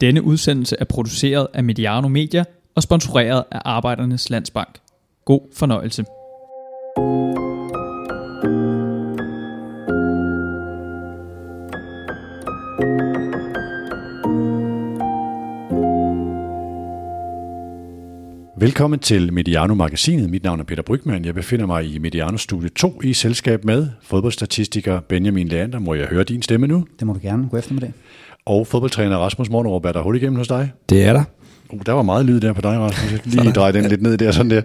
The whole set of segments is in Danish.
Denne udsendelse er produceret af Mediano Media og sponsoreret af Arbejdernes Landsbank. God fornøjelse. Velkommen til Mediano Magasinet. Mit navn er Peter Brygman. Jeg befinder mig i Mediano Studie 2 i selskab med fodboldstatistiker Benjamin Leander. Må jeg høre din stemme nu? Det må du gerne. God eftermiddag. Og fodboldtræner Rasmus Mortenrup. Er der hul igennem hos dig? Det er der. Uh, der var meget lyd der på dig, Rasmus. Jeg lige dreje den lidt ned der, sådan der.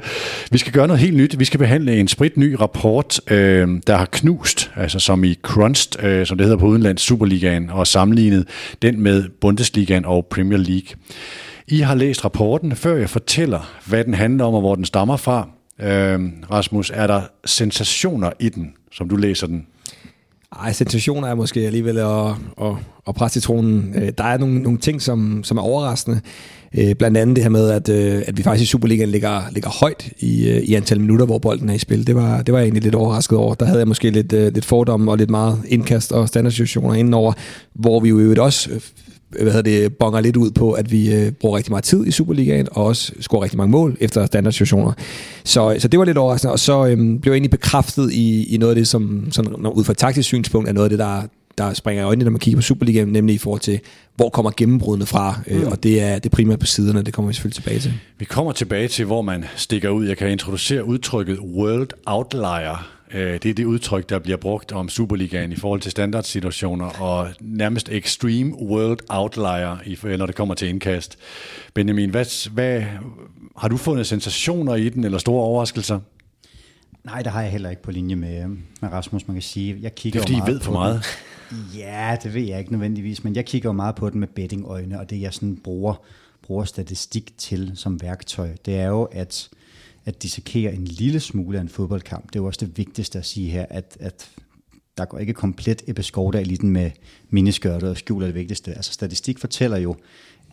Vi skal gøre noget helt nyt. Vi skal behandle en spritny rapport, øh, der har knust, altså som i crunched, øh, som det hedder på udenlands, Superligaen, og sammenlignet den med Bundesligaen og Premier League. I har læst rapporten, før jeg fortæller, hvad den handler om og hvor den stammer fra. Øh, Rasmus, er der sensationer i den, som du læser den? Ej, sensationer er måske alligevel at, at, at presse citronen. Øh, der er nogle, nogle ting, som, som er overraskende. Øh, blandt andet det her med, at, øh, at vi faktisk i Superligaen ligger, ligger højt i, i antal minutter, hvor bolden er i spil. Det var, det var jeg egentlig lidt overrasket over. Der havde jeg måske lidt, lidt fordomme og lidt meget indkast og standardsituationer indenover, hvor vi jo også hvad hedder det, bonger lidt ud på, at vi øh, bruger rigtig meget tid i Superligaen, og også scorer rigtig mange mål efter standardsituationer. Så, så det var lidt overraskende, og så øhm, blev jeg egentlig bekræftet i, i noget af det, som sådan, ud fra et taktisk synspunkt, er noget af det, der, der springer i øjnene, når man kigger på Superligaen, nemlig i forhold til, hvor kommer gennembruddene fra, øh, mm. og det er det primært på siderne, det kommer vi selvfølgelig tilbage til. Vi kommer tilbage til, hvor man stikker ud. Jeg kan introducere udtrykket World Outlier, Øh, det er det udtryk, der bliver brugt om Superligaen i forhold til standardsituationer og nærmest extreme world outlier, når det kommer til indkast. Benjamin, hvad, hvad, har du fundet sensationer i den, eller store overraskelser? Nej, det har jeg heller ikke på linje med, med Rasmus. Man kan sige, jeg kigger det er fordi, I ved for meget. Den. Ja, det ved jeg ikke nødvendigvis, men jeg kigger jo meget på den med bettingøjne, og det jeg sådan bruger, bruger statistik til som værktøj, det er jo, at at dissekere en lille smule af en fodboldkamp. Det er jo også det vigtigste at sige her, at, at der går ikke komplet Ebbe Skovdag den med miniskørtet og skjuler det vigtigste. Altså statistik fortæller jo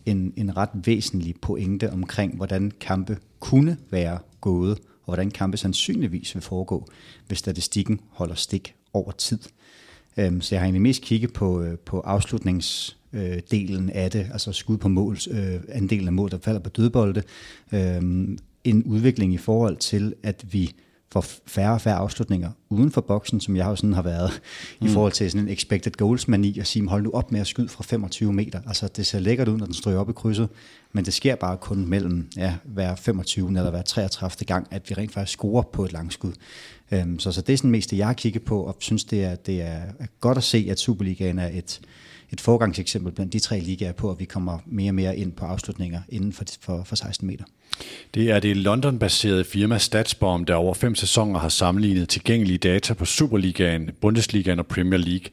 en, en ret væsentlig pointe omkring, hvordan kampe kunne være gået, og hvordan kampe sandsynligvis vil foregå, hvis statistikken holder stik over tid. Øhm, så jeg har egentlig mest kigget på, øh, på afslutningsdelen øh, af det, altså skud på mål, øh, andelen af mål, der falder på dødbolde, øhm, en udvikling i forhold til, at vi får færre og færre afslutninger uden for boksen, som jeg jo sådan har været mm. i forhold til sådan en expected goals mani, og sige, hold nu op med at skyde fra 25 meter. Altså det ser lækkert ud, når den stryger op i krydset, men det sker bare kun mellem ja, hver 25. eller hver 33. gang, at vi rent faktisk scorer på et langskud. Um, så, så det er sådan mest det, jeg har kigget på, og synes, det er, det er godt at se, at Superligaen er et, et forgangseksempel blandt de tre ligaer på, at vi kommer mere og mere ind på afslutninger inden for, for, for 16 meter. Det er det London-baserede firma Statsbomb, der over fem sæsoner har sammenlignet tilgængelige data på Superligaen, Bundesligaen og Premier League.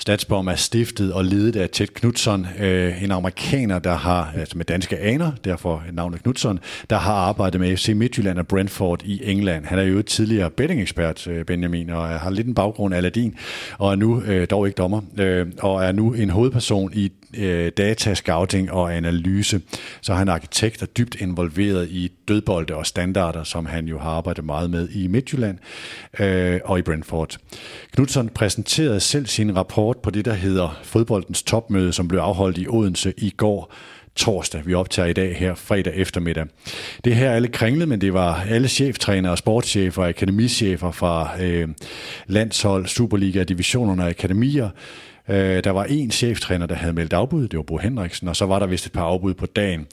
Statsbom er stiftet og ledet af Ted Knudsen, øh, en amerikaner, der har, altså med danske aner, derfor navnet Knudsen, der har arbejdet med FC Midtjylland og Brentford i England. Han er jo tidligere bettingekspert, øh, Benjamin, og har lidt en baggrund af Aladdin, og er nu øh, dog ikke dommer, øh, og er nu en hovedperson i øh, data, scouting og analyse. Så han arkitekt og dybt involveret i dødbolde og standarder, som han jo har arbejdet meget med i Midtjylland øh, og i Brentford. Knudsen præsenterede selv sin rapport på det, der hedder fodboldens topmøde, som blev afholdt i Odense i går torsdag. Vi optager i dag her fredag eftermiddag. Det her alle kringlet, men det var alle cheftrænere, sportschefer og akademichefer fra øh, landshold, Superliga, divisionerne og akademier, Øh, der var en cheftræner, der havde meldt afbud, det var Bo Henriksen, og så var der vist et par afbud på dagen.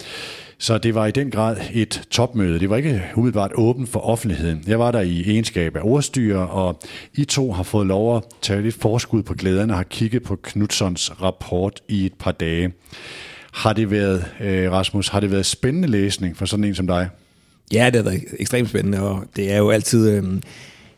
Så det var i den grad et topmøde. Det var ikke umiddelbart åbent for offentligheden. Jeg var der i egenskab af ordstyrer, og I to har fået lov at tage lidt forskud på glæderne og har kigget på Knudsons rapport i et par dage. Har det været, øh, Rasmus, har det været spændende læsning for sådan en som dig? Ja, det har været ekstremt spændende, og det er jo altid... Øh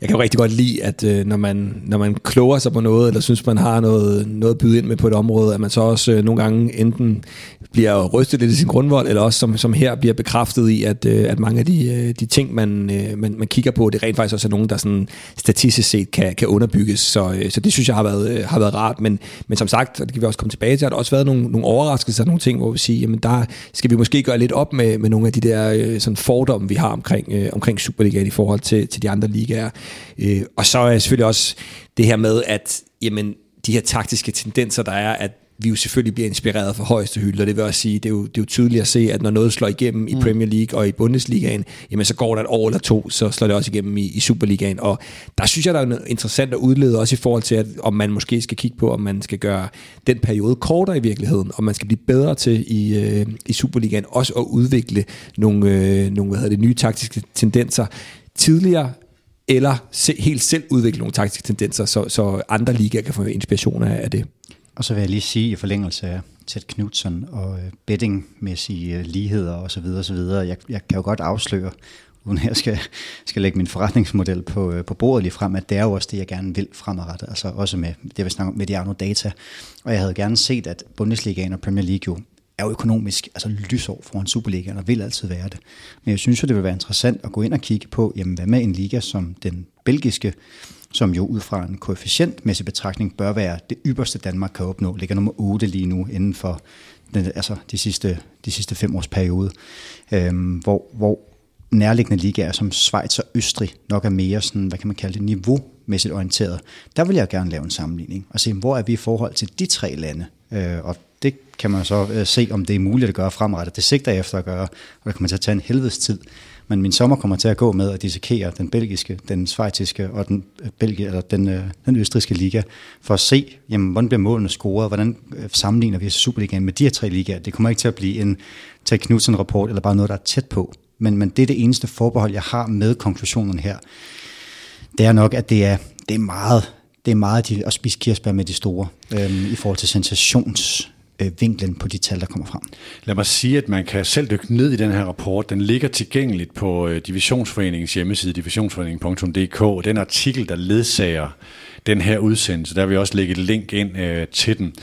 jeg kan jo rigtig godt lide, at øh, når, man, når man kloger sig på noget, eller synes, man har noget, noget at byde ind med på et område, at man så også øh, nogle gange enten bliver rystet lidt i sin grundvold, eller også som, som her bliver bekræftet i, at, øh, at mange af de, øh, de ting, man, øh, man, man kigger på, det rent faktisk også er nogen, der sådan statistisk set kan, kan underbygges. Så, øh, så det synes jeg har været, øh, har været rart. Men, men som sagt, og det kan vi også komme tilbage til, har der også været nogle, nogle overraskelser, nogle ting, hvor vi siger, jamen der skal vi måske gøre lidt op med, med nogle af de der øh, sådan fordomme, vi har omkring, øh, omkring Superligaen i forhold til, til de andre ligaer. Øh, og så er selvfølgelig også det her med, at jamen, de her taktiske tendenser, der er, at vi jo selvfølgelig bliver inspireret fra højeste hylde, og det vil også sige, det er jo, det er jo tydeligt at se, at når noget slår igennem i mm. Premier League og i Bundesligaen, jamen så går der et år eller to, så slår det også igennem i, i Superligaen, og der synes jeg, der er noget interessant at udlede også i forhold til, at, om man måske skal kigge på, om man skal gøre den periode kortere i virkeligheden, om man skal blive bedre til i, øh, i Superligaen, også at udvikle nogle, øh, nogle hvad hedder det, nye taktiske tendenser tidligere, eller se, helt selv udvikle nogle taktiske tendenser, så, så andre ligaer kan få inspiration af, det. Og så vil jeg lige sige i forlængelse af Ted Knudsen og øh, bettingmæssige øh, ligheder osv. osv. Jeg, jeg kan jo godt afsløre, uden jeg skal, skal lægge min forretningsmodel på, øh, på bordet lige frem, at det er jo også det, jeg gerne vil fremadrettet, altså også med det, vi snakker om Mediano Data. Og jeg havde gerne set, at Bundesligaen og Premier League jo er jo økonomisk altså lysår foran Superligaen, og vil altid være det. Men jeg synes jo, det vil være interessant at gå ind og kigge på, jamen hvad med en liga som den belgiske, som jo ud fra en koefficientmæssig betragtning bør være det ypperste Danmark kan opnå, ligger nummer 8 lige nu inden for den, altså de sidste, de sidste fem års periode, øhm, hvor, hvor nærliggende ligaer som Schweiz og Østrig nok er mere sådan, hvad kan man kalde det, niveaumæssigt orienteret. Der vil jeg gerne lave en sammenligning og se, hvor er vi i forhold til de tre lande. Øh, og det kan man så øh, se, om det er muligt at gøre fremrettet. Det sigter jeg efter at gøre, og det kommer til at tage en helvedes tid. Men min sommer kommer til at gå med at dissekere den belgiske, den svejtiske og den, øh, belgi, eller den, øh, den østriske liga, for at se, jamen, hvordan bliver målene scoret, hvordan øh, sammenligner vi Superligaen med de her tre ligaer. Det kommer ikke til at blive en Ted Knudsen-rapport, eller bare noget, der er tæt på. Men, men det er det eneste forbehold, jeg har med konklusionen her. Det er nok, at det er, det er meget, det er meget de, at spise kirsebær med de store, øhm, i forhold til sensations øh, vinklen på de tal, der kommer frem. Lad mig sige, at man kan selv dykke ned i den her rapport. Den ligger tilgængeligt på øh, Divisionsforeningens hjemmeside, divisionsforeningen.dk. Den artikel, der ledsager den her udsendelse. Der vil vi også lægge et link ind øh, til den.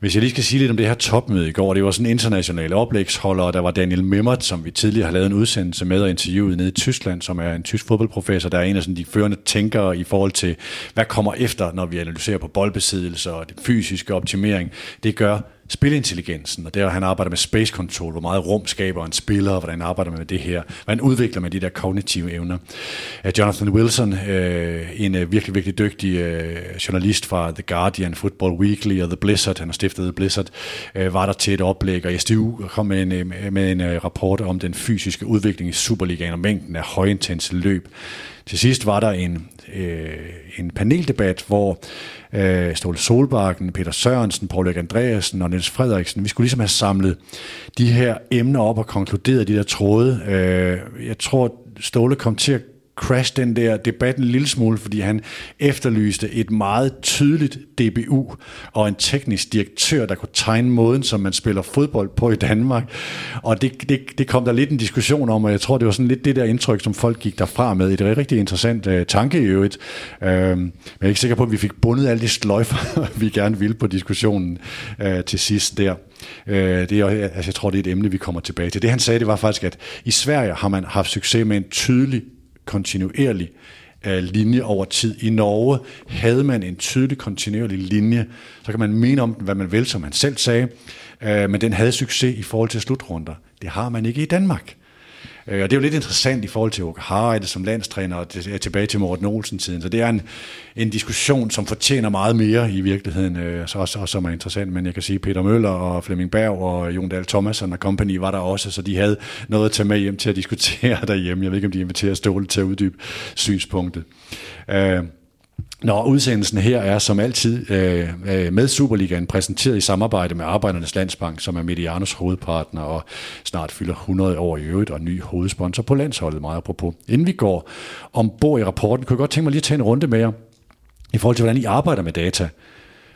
Hvis jeg lige skal sige lidt om det her topmøde i går, det var sådan en international oplægsholder, og der var Daniel Mimmert, som vi tidligere har lavet en udsendelse med og interviewet nede i Tyskland, som er en tysk fodboldprofessor, der er en af sådan de førende tænkere i forhold til, hvad kommer efter, når vi analyserer på boldbesiddelse og den fysiske optimering. Det gør spilintelligensen, og der han arbejder med space control, hvor meget rum skaber en spiller, og hvordan han arbejder med det her, hvordan udvikler man de der kognitive evner. Øh, Jonathan Wilson, øh, en øh, virkelig, virkelig dygtig journalist fra The Guardian, Football Weekly og The Blizzard, han har stiftet The Blizzard, var der til et oplæg, og SDU kom med en, med en rapport om den fysiske udvikling i Superligaen og mængden af højintense løb. Til sidst var der en, øh, en paneldebat, hvor øh, Ståle Solbakken, Peter Sørensen, Paul Erik Andreasen og Niels Frederiksen, vi skulle ligesom have samlet de her emner op og konkluderet de der tråde. Øh, jeg tror, Ståle kom til at crash den der debat en lille smule, fordi han efterlyste et meget tydeligt DBU og en teknisk direktør, der kunne tegne måden, som man spiller fodbold på i Danmark. Og det, det, det kom der lidt en diskussion om, og jeg tror, det var sådan lidt det der indtryk, som folk gik derfra med. Det er et rigtig interessant uh, tanke i øvrigt. Uh, men jeg er ikke sikker på, at vi fik bundet alle de sløjfer, vi gerne ville på diskussionen uh, til sidst der. Uh, det er, altså, jeg tror, det er et emne, vi kommer tilbage til. Det han sagde, det var faktisk, at i Sverige har man haft succes med en tydelig kontinuerlig øh, linje over tid. I Norge havde man en tydelig kontinuerlig linje. Så kan man mene om den, hvad man vil, som han selv sagde, øh, men den havde succes i forhold til slutrunder. Det har man ikke i Danmark. Øh, og det er jo lidt interessant i forhold til Åke Harreide som landstræner, og tilbage til Morten Olsen-tiden. Så det er en, en diskussion, som fortjener meget mere i virkeligheden, øh, så som er interessant. Men jeg kan sige, Peter Møller og Flemming Berg og Jon Dahl Thomasen og company var der også, så de havde noget at tage med hjem til at diskutere derhjemme. Jeg ved ikke, om de inviterer Ståle til at uddybe synspunktet. Øh, Nå, udsendelsen her er som altid øh, øh, med Superligaen præsenteret i samarbejde med Arbejdernes Landsbank, som er Medianos hovedpartner og snart fylder 100 år i øvrigt og ny hovedsponsor på landsholdet, meget apropos. Inden vi går ombord i rapporten, kunne jeg godt tænke mig lige at tage en runde med jer i forhold til, hvordan I arbejder med data.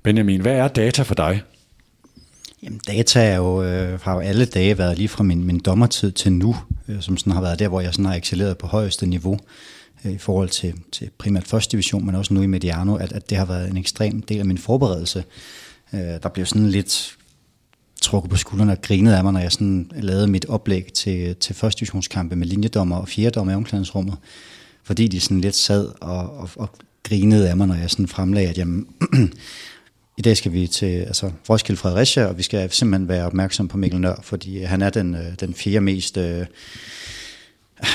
Benjamin, hvad er data for dig? Jamen, data er jo, øh, har jo alle dage været lige fra min, min dommertid til nu, øh, som sådan har været der, hvor jeg sådan har excelleret på højeste niveau. Øh, I forhold til, til primært første division, men også nu i Mediano, at, at det har været en ekstrem del af min forberedelse. Øh, der blev sådan lidt trukket på skuldrene og grinet af mig, når jeg sådan lavede mit oplæg til, til første divisionskampe med linjedommer og fjerdommer i omklædningsrummet, fordi de sådan lidt sad og, og, og grinede af mig, når jeg sådan fremlagde, at jamen, i dag skal vi til altså, Roskilde Fredericia, og vi skal simpelthen være opmærksom på Mikkel Nør, fordi han er den, øh, den fjerde mest øh,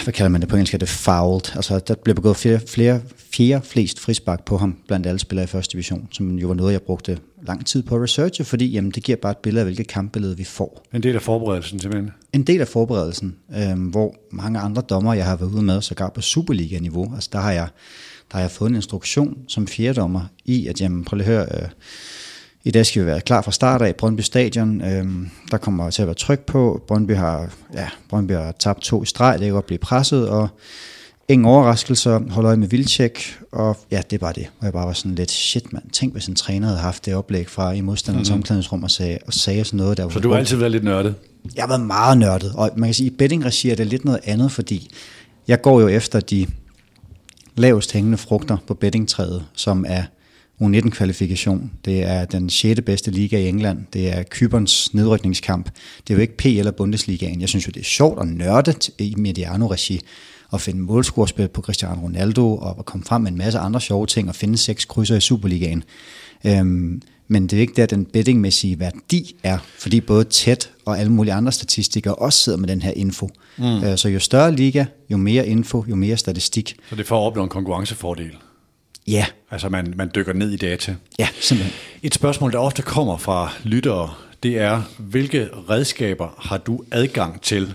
hvad kalder man det på engelsk, er det fouled. Altså, der blev begået flere, flere, fjerde flest frispark på ham, blandt alle spillere i første division, som jo var noget, jeg brugte lang tid på at researche, fordi jamen, det giver bare et billede af, hvilket kampbillede vi får. En del af forberedelsen simpelthen? En del af forberedelsen, øh, hvor mange andre dommer, jeg har været ude med, sågar på Superliga-niveau, altså der har jeg, der har jeg fået en instruktion som fjerdommer i, at jamen, prøv lige at høre, øh, i dag skal vi være klar fra start af. Brøndby Stadion, øhm, der kommer til at være tryk på. Brøndby har, ja, Brøndby har tabt to i streg, det kan godt blive presset, og ingen overraskelser, holder øje med Vildtjek, og ja, det er bare det. Og jeg bare var sådan lidt, shit mand, tænk hvis en træner havde haft det oplæg fra i modstanderens mm-hmm. omklædningsrum og sagde, og sagde sådan noget der. Så du har altid været lidt nørdet? Jeg har været meget nørdet, og man kan sige, i bettingregi er det lidt noget andet, fordi jeg går jo efter de lavest hængende frugter på bettingtræet, som er U19-kvalifikation. Det er den 6. bedste liga i England. Det er Kyberns nedrykningskamp. Det er jo ikke P eller Bundesligaen. Jeg synes jo, det er sjovt og nørdet i Mediano-regi at finde målscorespil på Cristiano Ronaldo og at komme frem med en masse andre sjove ting og finde seks krydser i Superligaen. Øhm, men det er ikke der, den bettingmæssige værdi er, fordi både tæt og alle mulige andre statistikere også sidder med den her info. Mm. Øh, så jo større liga, jo mere info, jo mere statistik. Så det får at opnå en konkurrencefordel? Ja. Altså man, man dykker ned i data. Ja, simpelthen. Et spørgsmål, der ofte kommer fra lyttere, det er, hvilke redskaber har du adgang til?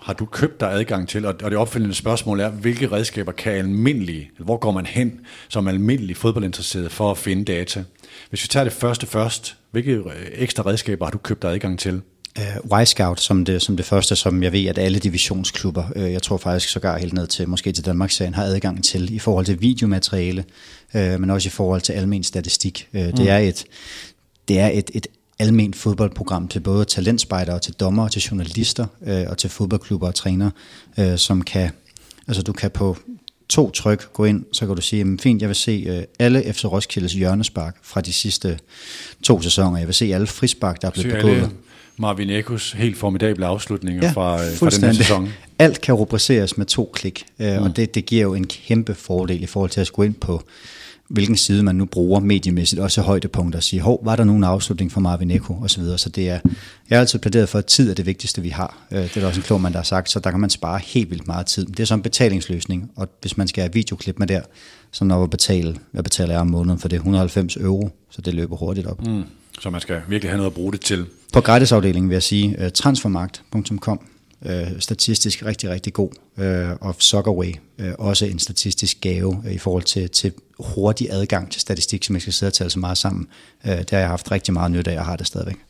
Har du købt dig adgang til? Og det opfølgende spørgsmål er, hvilke redskaber kan almindelige, hvor går man hen som almindelig fodboldinteresseret for at finde data? Hvis vi tager det første først, hvilke ekstra redskaber har du købt dig adgang til? Uh, Y-Scout som det, som det første, som jeg ved, at alle divisionsklubber, uh, jeg tror faktisk sågar helt ned til, måske til Danmarksserien, har adgang til i forhold til videomateriale, uh, men også i forhold til almen statistik. Uh, mm. Det er et, det er et, et almen fodboldprogram til både talentspejdere, til dommer, til journalister uh, og til fodboldklubber og trænere, uh, som kan, altså du kan på to tryk gå ind, så kan du sige, jamen, fint, jeg vil se uh, alle FC Roskildes hjørnespark fra de sidste to sæsoner. Jeg vil se alle frispark, der er blevet begået. Marvin Ekos helt formidable afslutninger ja, fra, øh, fra den her sæson. Alt kan rubriceres med to klik, øh, mm. og det, det giver jo en kæmpe fordel i forhold til at skulle ind på, hvilken side man nu bruger mediemæssigt, også højdepunkter, og sige, hov, var der nogen afslutning for Marvin Eko, og så videre. Så det er, jeg har altid plæderet for, at tid er det vigtigste, vi har. Øh, det er der også en klog mand, der har sagt, så der kan man spare helt vildt meget tid. Det er som en betalingsløsning, og hvis man skal have videoklip med der, så når man betale, hvad betaler jeg om måneden for det? 190 euro, så det løber hurtigt op. Mm. Så man skal virkelig have noget at bruge det til. På gratisafdelingen vil jeg sige, øh, uh, transfermarkt.com, uh, øh, statistisk rigtig, rigtig god, uh, og Soccerway, uh, også en statistisk gave uh, i forhold til, til hurtig adgang til statistik, som jeg skal sidde og tale så meget sammen. Uh, det har jeg haft rigtig meget nyt af, og har det stadigvæk.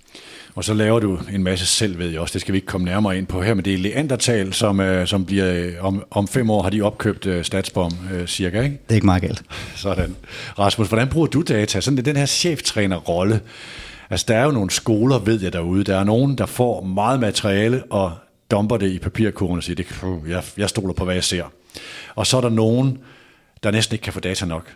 Og så laver du en masse selv, ved jeg også. Det skal vi ikke komme nærmere ind på her, men det er Leandertal, som, øh, som bliver, øh, om, om fem år har de opkøbt uh, Statsbom uh, cirka, ikke? Det er ikke meget galt. Sådan. Rasmus, hvordan bruger du data? Sådan den her cheftræner-rolle. Altså, der er jo nogle skoler, ved jeg derude. Der er nogen, der får meget materiale og dumper det i papirkurven og siger, det, jeg, jeg stoler på, hvad jeg ser. Og så er der nogen, der næsten ikke kan få data nok.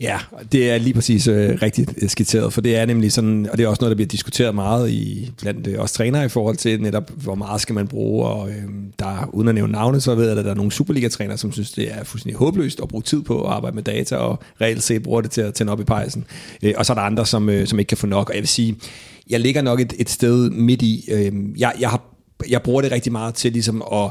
Ja, det er lige præcis øh, rigtigt øh, skitseret, for det er nemlig sådan, og det er også noget, der bliver diskuteret meget i, blandt øh, os trænere i forhold til netop, hvor meget skal man bruge, og øh, der, uden at nævne navne, så ved jeg, at der er nogle Superliga-trænere, som synes, det er fuldstændig håbløst at bruge tid på at arbejde med data, og reelt set bruger det til at tænde op i pejsen. Øh, og så er der andre, som, øh, som ikke kan få nok, og jeg vil sige, jeg ligger nok et, et sted midt i, øh, jeg, jeg, har, jeg bruger det rigtig meget til ligesom at,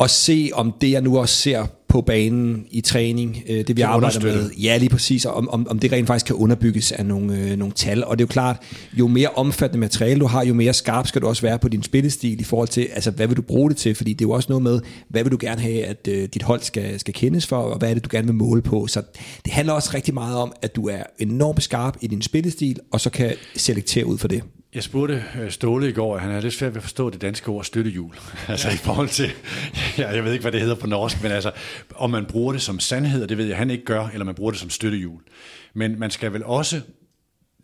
at se, om det jeg nu også ser på banen i træning, øh, det vi arbejder med. Ja, lige præcis, om, om, om det rent faktisk kan underbygges af nogle, øh, nogle tal. Og det er jo klart, jo mere omfattende materiale du har, jo mere skarp skal du også være på din spillestil i forhold til, altså hvad vil du bruge det til? Fordi det er jo også noget med, hvad vil du gerne have, at øh, dit hold skal, skal kendes for, og hvad er det, du gerne vil måle på? Så det handler også rigtig meget om, at du er enormt skarp i din spillestil, og så kan selektere ud for det. Jeg spurgte øh, Ståle i går, at han er lidt svært ved at forstå det danske ord støttehjul. altså i forhold til, ja, jeg ved ikke, hvad det hedder på norsk, men altså, om man bruger det som sandhed, og det ved jeg, han ikke gør, eller man bruger det som støttehjul. Men man skal vel også,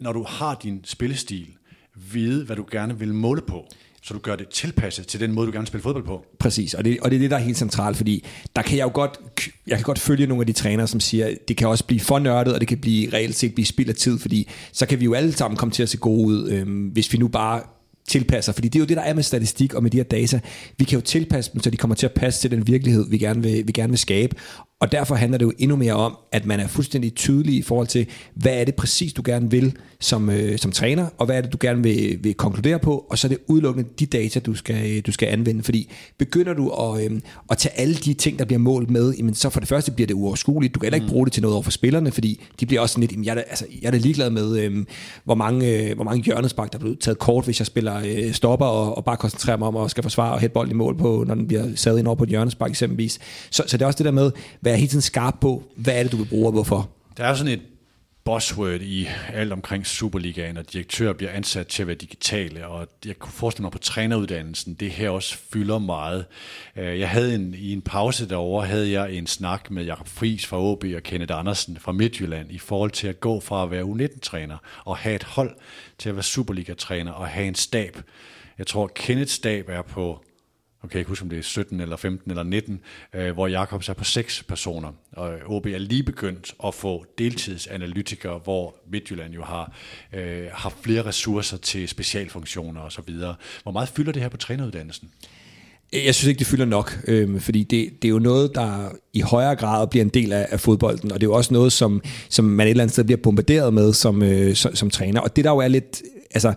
når du har din spillestil, vide, hvad du gerne vil måle på så du gør det tilpasset til den måde, du gerne vil spille fodbold på. Præcis, og det, og det er det, der er helt centralt, fordi der kan jeg jo godt, jeg kan godt følge nogle af de trænere, som siger, at det kan også blive for nørdet, og det kan blive reelt set blive spild af tid, fordi så kan vi jo alle sammen komme til at se gode ud, øhm, hvis vi nu bare tilpasser, fordi det er jo det, der er med statistik og med de her data. Vi kan jo tilpasse dem, så de kommer til at passe til den virkelighed, vi gerne vil, vi gerne vil skabe. Og derfor handler det jo endnu mere om, at man er fuldstændig tydelig i forhold til, hvad er det præcis, du gerne vil som, øh, som træner, og hvad er det, du gerne vil, vil konkludere på, og så er det udelukkende de data, du skal, du skal anvende. Fordi begynder du at, øh, at tage alle de ting, der bliver målt med, jamen, så for det første bliver det uoverskueligt. Du kan heller ikke mm. bruge det til noget over for spillerne, fordi de bliver også sådan lidt, jamen, jeg, er, altså, jeg er da ligeglad med, øh, hvor mange, øh, hvor mange hjørnespark, der er blevet taget kort, hvis jeg spiller øh, stopper og, og bare koncentrerer mig om at skal forsvare og hætte bolden i mål på, når den bliver sat ind over på et hjørnespark eksempelvis. Så, så det er også det der med, være helt tiden skarp på, hvad er det, du vil bruge og hvorfor. Der er sådan et buzzword i alt omkring Superligaen, og direktører bliver ansat til at være digitale, og jeg kunne forestille mig på træneruddannelsen, det her også fylder meget. Øh, jeg havde en, i en pause derovre, havde jeg en snak med Jakob Friis fra OB og Kenneth Andersen fra Midtjylland i forhold til at gå fra at være U19-træner og have et hold til at være Superliga-træner og have en stab. Jeg tror, Kenneths stab er på okay, jeg kan huske, om det er 17 eller 15 eller 19, øh, hvor Jakobs er på seks personer. Og OB er lige begyndt at få deltidsanalytikere, hvor Midtjylland jo har, øh, har flere ressourcer til specialfunktioner osv. Hvor meget fylder det her på træneruddannelsen? Jeg synes ikke, det fylder nok, øh, fordi det, det er jo noget, der i højere grad bliver en del af, af fodbolden, og det er jo også noget, som, som man et eller andet sted bliver bombarderet med som, øh, som, som træner. Og det der jo er lidt, altså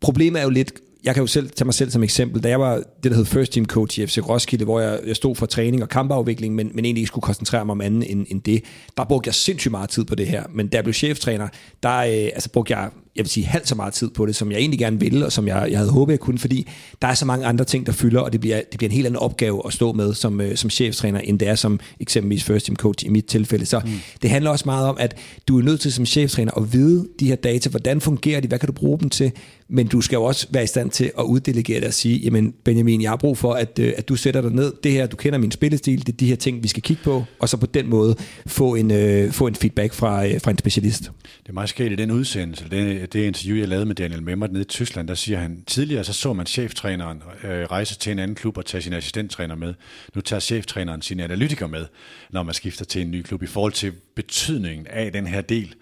problemet er jo lidt, jeg kan jo selv tage mig selv som eksempel. Da jeg var det, der hed first team coach i FC Roskilde, hvor jeg, jeg stod for træning og kampafvikling, men, men egentlig ikke skulle koncentrere mig om andet end, end det, der brugte jeg sindssygt meget tid på det her. Men da jeg blev cheftræner, der øh, altså, brugte jeg jeg vil sige, halvt så meget tid på det, som jeg egentlig gerne ville, og som jeg, jeg havde håbet, jeg kunne, fordi der er så mange andre ting, der fylder, og det bliver, det bliver en helt anden opgave at stå med som, øh, som cheftræner, end det er som eksempelvis first team coach i mit tilfælde. Så mm. det handler også meget om, at du er nødt til som cheftræner at vide de her data, hvordan fungerer de, hvad kan du bruge dem til, men du skal jo også være i stand til at uddelegere det og sige, jamen Benjamin, jeg har brug for, at, øh, at du sætter dig ned, det her, du kender min spillestil, det er de her ting, vi skal kigge på, og så på den måde få en, øh, få en feedback fra, øh, fra en specialist. Det er meget skægt i den udsendelse, det, det interview, jeg lavede med Daniel Memmert nede i Tyskland, der siger han, tidligere så så man cheftræneren øh, rejse til en anden klub og tage sin assistenttræner med. Nu tager cheftræneren sin analytiker med, når man skifter til en ny klub, i forhold til betydningen af den her del.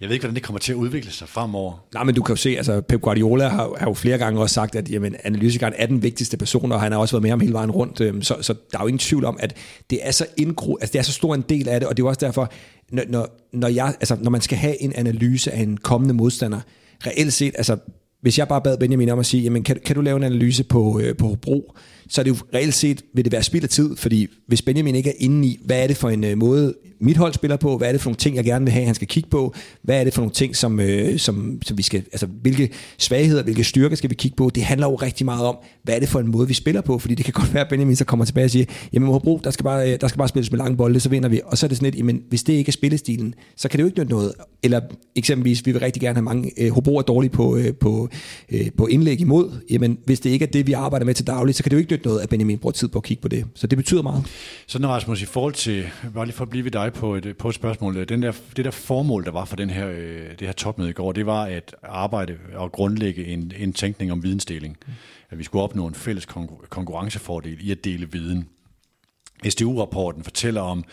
Jeg ved ikke, hvordan det kommer til at udvikle sig fremover. Nej, men du kan jo se, altså Pep Guardiola har, har jo flere gange også sagt, at jamen, analytikeren er den vigtigste person, og han har også været med ham hele vejen rundt. Øhm, så, så der er jo ingen tvivl om, at det er så indgro, altså det er så stor en del af det, og det er jo også derfor, når, når, når, jeg, altså, når man skal have en analyse af en kommende modstander, reelt set, altså hvis jeg bare bad Benjamin om at sige, jamen kan, kan du lave en analyse på, øh, på Hobro, så er det jo reelt set, vil det være spild af tid, fordi hvis Benjamin ikke er inde i, hvad er det for en øh, måde, mit hold spiller på, hvad er det for nogle ting, jeg gerne vil have, han skal kigge på, hvad er det for nogle ting, som, øh, som, som vi skal, altså hvilke svagheder, hvilke styrker skal vi kigge på, det handler jo rigtig meget om, hvad er det for en måde, vi spiller på, fordi det kan godt være, at Benjamin så kommer tilbage og siger, jamen Hobro, der skal bare, øh, der skal bare spilles med lange bolde, så vinder vi, og så er det sådan lidt, jamen hvis det ikke er spillestilen, så kan det jo ikke nytte noget, eller eksempelvis, vi vil rigtig gerne have mange, øh, Hobro er dårlige på, øh, på, øh, på indlæg imod, jamen hvis det ikke er det, vi arbejder med til daglig, så kan det jo ikke nytte noget, at Benjamin bruger tid på at kigge på det, så det betyder meget. Så når Rasmus, i forhold til, bare lige for at blive ved dig på et, på et spørgsmål, den der, det der formål, der var for den her, øh, det her topmøde i går, det var at arbejde og grundlægge en, en tænkning om vidensdeling. At vi skulle opnå en fælles konkurrencefordel i at dele viden. SDU-rapporten fortæller om,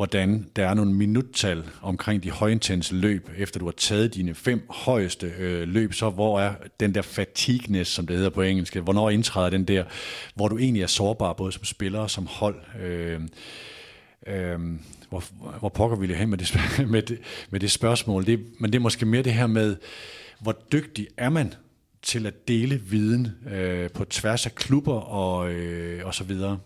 hvordan der er nogle minuttal omkring de højintense løb, efter du har taget dine fem højeste øh, løb, så hvor er den der fatigueness, som det hedder på engelsk, hvornår indtræder den der, hvor du egentlig er sårbar, både som spiller og som hold. Øh, øh, hvor, hvor pokker vi det hen med det, med det, med det spørgsmål? Det, men det er måske mere det her med, hvor dygtig er man til at dele viden øh, på tværs af klubber og, øh, og så videre?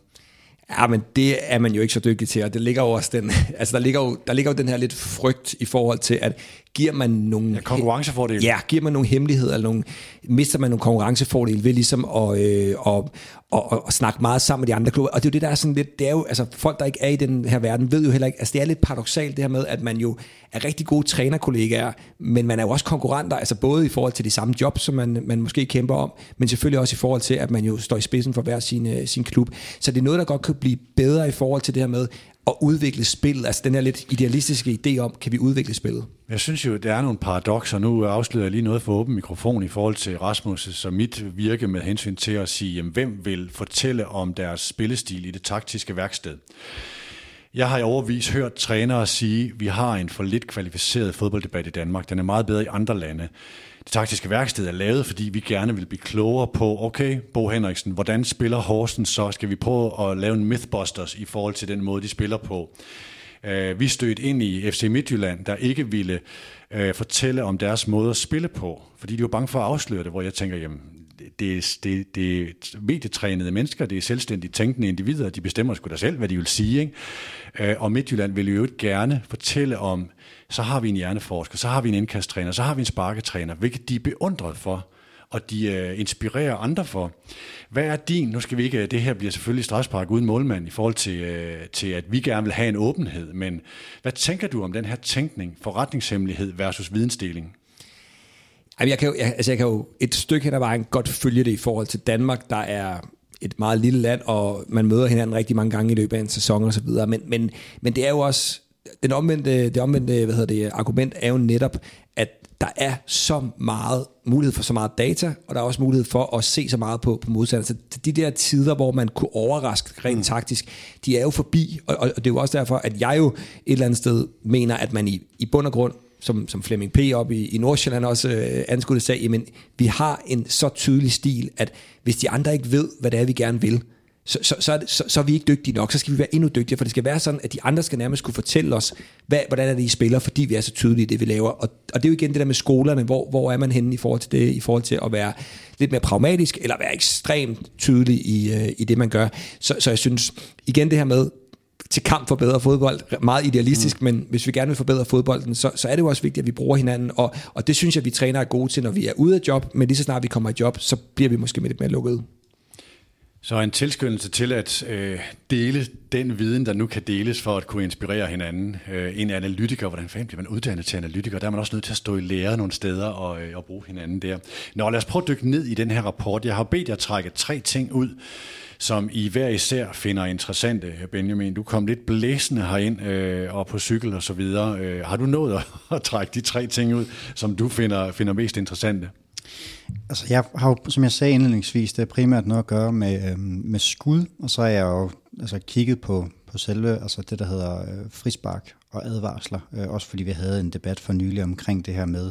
Ja, men det er man jo ikke så dygtig til, og det ligger jo også den, altså der ligger jo, der ligger jo den her lidt frygt i forhold til, at giver man nogle... Ja, konkurrencefordele. Ja, giver man nogle hemmeligheder, eller nogle, mister man nogle konkurrencefordele ved ligesom at, øh, at, at, at, at snakke meget sammen med de andre klubber. Og det er jo det, der er sådan lidt, det er jo, altså folk, der ikke er i den her verden, ved jo heller ikke, altså det er lidt paradoxalt det her med, at man jo er rigtig gode trænerkollegaer, men man er jo også konkurrenter, altså både i forhold til de samme jobs, som man, man måske kæmper om, men selvfølgelig også i forhold til, at man jo står i spidsen for hver sin, øh, sin klub. Så det er noget, der godt kan blive bedre i forhold til det her med, at udvikle spillet, altså den her lidt idealistiske idé om, kan vi udvikle spillet? Jeg synes jo, der er nogle paradoxer. Nu afslører jeg lige noget for åben mikrofon i forhold til Rasmus' og mit virke med hensyn til at sige, jamen, hvem vil fortælle om deres spillestil i det taktiske værksted? Jeg har i overvis hørt trænere sige, at vi har en for lidt kvalificeret fodbolddebat i Danmark. Den er meget bedre i andre lande. Det taktiske værksted er lavet, fordi vi gerne vil blive klogere på, okay, Bo Henriksen, hvordan spiller Horsens så? Skal vi prøve at lave en mythbusters i forhold til den måde, de spiller på? Øh, vi stødte ind i FC Midtjylland, der ikke ville øh, fortælle om deres måde at spille på, fordi de var bange for at afsløre det, hvor jeg tænker, jamen, det, er, det, det er medietrænede mennesker, det er selvstændigt tænkende individer, de bestemmer sgu da selv, hvad de vil sige. Ikke? Øh, og Midtjylland vil jo gerne fortælle om, så har vi en hjerneforsker, så har vi en indkasttræner, så har vi en sparketræner, hvilket de er beundret for og de uh, inspirerer andre for. Hvad er din, nu skal vi ikke, øh, det her bliver selvfølgelig strafspark uden målmand i forhold til, uh, til, at vi gerne vil have en åbenhed, men hvad tænker du om den her tænkning, forretningshemmelighed versus vidensdeling? Jeg kan jo, jeg, altså jeg kan jo et stykke hen ad vejen godt følge det i forhold til Danmark, der er et meget lille land, og man møder hinanden rigtig mange gange i løbet af en sæson og så videre. Men, men, men det er jo også, den omvendte, det omvendte hvad hedder det, argument er jo netop, at der er så meget mulighed for så meget data, og der er også mulighed for at se så meget på, på modstanderne. Så de der tider, hvor man kunne overraske rent mm. taktisk, de er jo forbi, og, og det er jo også derfor, at jeg jo et eller andet sted mener, at man i, i bund og grund som, som Flemming P. op i, i Nordsjælland også øh, anskudte sag, jamen vi har en så tydelig stil, at hvis de andre ikke ved, hvad det er, vi gerne vil, så, så, så, er det, så, så er vi ikke dygtige nok. Så skal vi være endnu dygtigere, for det skal være sådan, at de andre skal nærmest kunne fortælle os, hvad, hvordan er det, I spiller, fordi vi er så tydelige i det, vi laver. Og, og det er jo igen det der med skolerne, hvor, hvor er man henne i forhold til det, i forhold til at være lidt mere pragmatisk, eller være ekstremt tydelig i, øh, i det, man gør. Så, så jeg synes, igen det her med, til kamp for bedre fodbold. Meget idealistisk, mm. men hvis vi gerne vil forbedre fodbolden, så, så er det jo også vigtigt, at vi bruger hinanden. Og, og det synes jeg, vi træner er gode til, når vi er ude af job, men lige så snart vi kommer i job, så bliver vi måske lidt mere lukket. Så en tilskyndelse til at øh, dele den viden, der nu kan deles for at kunne inspirere hinanden. Øh, en analytiker, hvordan fanden bliver man uddannet til analytiker? Der er man også nødt til at stå i lære nogle steder og, øh, og bruge hinanden der. Nå, lad os prøve at dykke ned i den her rapport. Jeg har bedt jer trække tre ting ud, som I hver især finder interessante. Benjamin, du kom lidt blæsende herind øh, og på cykel og så videre. Øh, har du nået at, at trække de tre ting ud, som du finder, finder mest interessante? Altså jeg har jo, som jeg sagde indledningsvis, det er primært noget at gøre med, øh, med skud, og så har jeg jo altså, kigget på, på selve altså det, der hedder øh, frispark og advarsler, øh, også fordi vi havde en debat for nylig omkring det her med,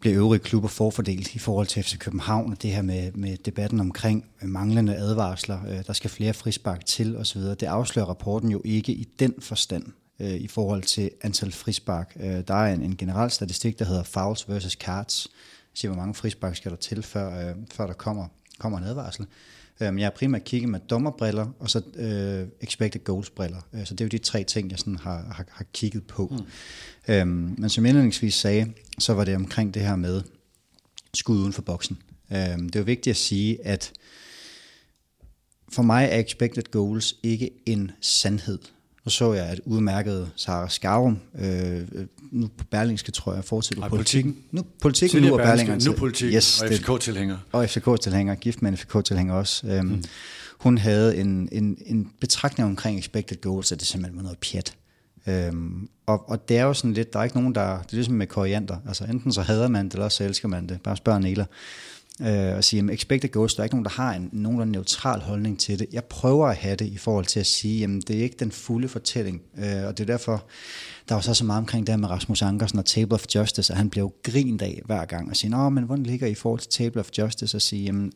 blev øvrige klubber forfordelt i forhold til FC København, og det her med, med debatten omkring øh, manglende advarsler, øh, der skal flere frispark til osv., det afslører rapporten jo ikke i den forstand øh, i forhold til antal frispark. Øh, der er en, en generel statistik, der hedder fouls versus cards, siger, hvor mange frispark skal der til, før, øh, før der kommer, kommer en advarsel. Øh, jeg har primært kigget med dommerbriller, og så øh, expected goals briller. Øh, så det er jo de tre ting, jeg sådan har, har, har kigget på. Mm. Øhm, men som indledningsvis sagde, så var det omkring det her med skud uden for boksen. Øhm, det er jo vigtigt at sige, at for mig er expected goals ikke en sandhed. Nu så jeg, at udmærket Sara Skarum, øh, nu på Berlingske, tror jeg, fortsætter på politikken. Nu politikken, nu er Berlingske. Nu politik, yes, og FCK-tilhænger. Og FCK-tilhænger, gift med en FCK-tilhænger også. Øhm, mm. Hun havde en, en, en betragtning omkring expected goals, at det simpelthen var noget pjat. Øhm, og, og det er jo sådan lidt, der er ikke nogen, der, det er ligesom med koriander, altså enten så hader man det, eller så elsker man det. Bare spørg Nela øh, og sige, at expected goals, der er ikke nogen, der har en nogenlunde neutral holdning til det. Jeg prøver at have det i forhold til at sige, at det er ikke den fulde fortælling, øh, og det er derfor, der var så så meget omkring det her med Rasmus Ankersen og Table of Justice, at han blev grint af hver gang og sige, Nå, men hvordan ligger I i forhold til Table of Justice, og sige, jamen,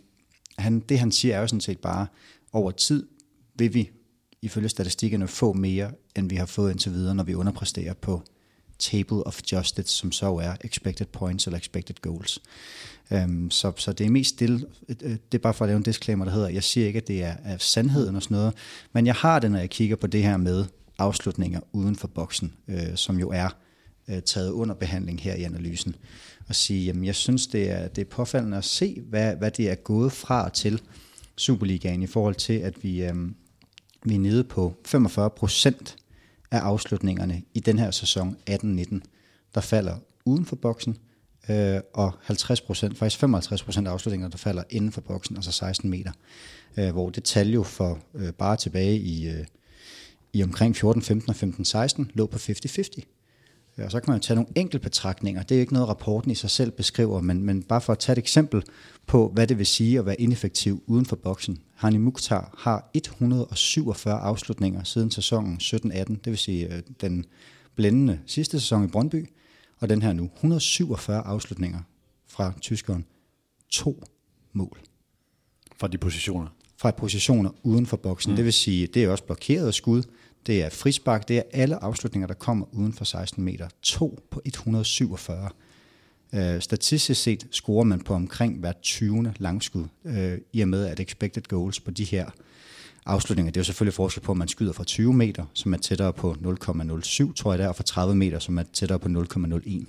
han, det han siger er jo sådan set bare, over tid vil vi ifølge statistikkerne få mere, end vi har fået indtil videre, når vi underpresterer på Table of Justice, som så er expected points eller expected goals. Um, så, så det er mest stille, øh, det er bare for at lave en disclaimer, der hedder, jeg siger ikke, at det er, er sandheden og sådan noget, men jeg har det, når jeg kigger på det her med afslutninger uden for boksen, øh, som jo er øh, taget under behandling her i analysen, og sige, jamen jeg synes, det er, det er påfaldende at se, hvad, hvad det er gået fra til Superligaen i forhold til, at vi, øh, vi er nede på 45 procent af afslutningerne i den her sæson 18-19, der falder uden for boksen, øh, og 50 procent, faktisk 55 procent af afslutninger, der falder inden for boksen, altså 16 meter. Øh, hvor det tal jo for øh, bare tilbage i, øh, i omkring 14, 15 og 15, 16 lå på 50-50. Og så kan man jo tage nogle enkelte betragtninger. Det er jo ikke noget, rapporten i sig selv beskriver, men, men bare for at tage et eksempel på, hvad det vil sige at være ineffektiv uden for boksen. Hani Mukhtar har 147 afslutninger siden sæsonen 17-18, det vil sige øh, den blændende sidste sæson i Brøndby, og den her nu. 147 afslutninger fra tyskeren. To mål. Fra de positioner? Fra positioner uden for boksen. Mm. Det vil sige, det er også blokeret skud det er frispark, det er alle afslutninger, der kommer uden for 16 meter. 2 på 147. Øh, statistisk set scorer man på omkring hver 20. langskud, øh, i og med at expected goals på de her afslutninger. Det er jo selvfølgelig forskel på, om man skyder fra 20 meter, som er tættere på 0,07, tror jeg der, og fra 30 meter, som er tættere på 0,01.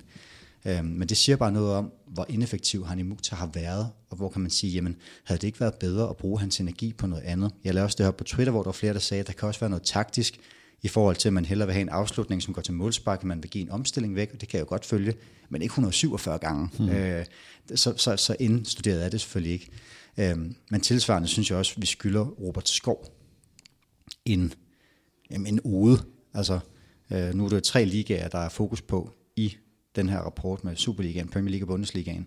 Øhm, men det siger bare noget om, hvor ineffektiv han i Mukhtar har været, og hvor kan man sige, jamen, havde det ikke været bedre at bruge hans energi på noget andet? Jeg lavede også det her på Twitter, hvor der var flere, der sagde, at der kan også være noget taktisk, i forhold til, at man hellere vil have en afslutning, som går til målspark, man vil give en omstilling væk, og det kan jeg jo godt følge, men ikke 147 gange. Mm. Øh, så, så, så indstuderet er det selvfølgelig ikke. Øh, men tilsvarende synes jeg også, at vi skylder Robert Skov en, en ode. Altså, øh, nu er det tre ligaer, der er fokus på i den her rapport med Superligaen, Premier League og Bundesligaen.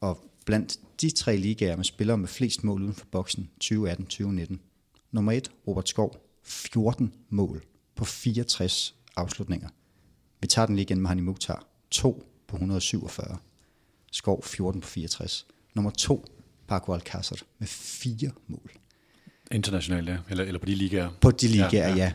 Og blandt de tre ligaer med spillere med flest mål uden for boksen, 2018-2019. Nummer 1, Robert Skov, 14 mål på 64 afslutninger. Vi tager den lige igen med Hani Mukhtar. 2 på 147. Skov 14 på 64. Nummer 2, Paco Alcácer med 4 mål. Internationalt, ja. Eller, eller på de ligaer. På de ligaer, ja. ja.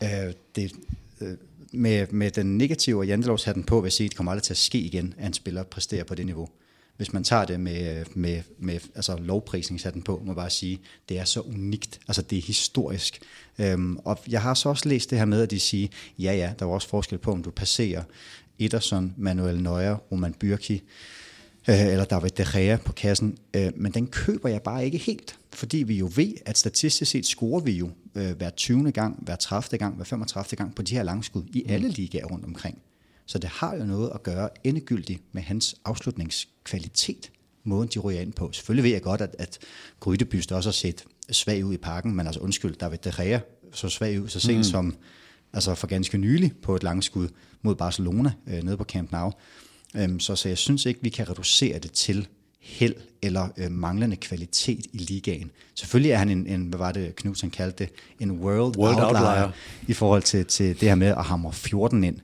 ja. Øh, det, øh, med, med den negative og jantelovshatten på, vil jeg sige, at det kommer aldrig til at ske igen, at en spiller præsterer på det niveau. Hvis man tager det med, med, med altså lovprisningshatten på, må jeg bare sige, det er så unikt, altså det er historisk. Øhm, og jeg har så også læst det her med, at de siger, ja ja, der er også forskel på, om du passerer Ederson, Manuel Neuer, Roman Bürki, øh, eller David De Gea på kassen, øh, men den køber jeg bare ikke helt, fordi vi jo ved, at statistisk set scorer vi jo øh, hver 20. gang, hver 30. gang, hver 35. gang på de her langskud i mm. alle ligaer rundt omkring. Så det har jo noget at gøre endegyldigt med hans afslutningskvalitet, måden de ryger ind på. Selvfølgelig ved jeg godt, at, at Grydebyst også har set svag ud i parken, men altså undskyld, David De Gea så svag ud så sent mm. som altså for ganske nylig på et langskud mod Barcelona øh, nede på Camp Nou. Øhm, så, så jeg synes ikke, vi kan reducere det til held eller øh, manglende kvalitet i ligaen. Selvfølgelig er han en, en hvad var det Knudsen kaldte det, en world, world outlier, outlier i forhold til, til det her med at hamre 14 ind.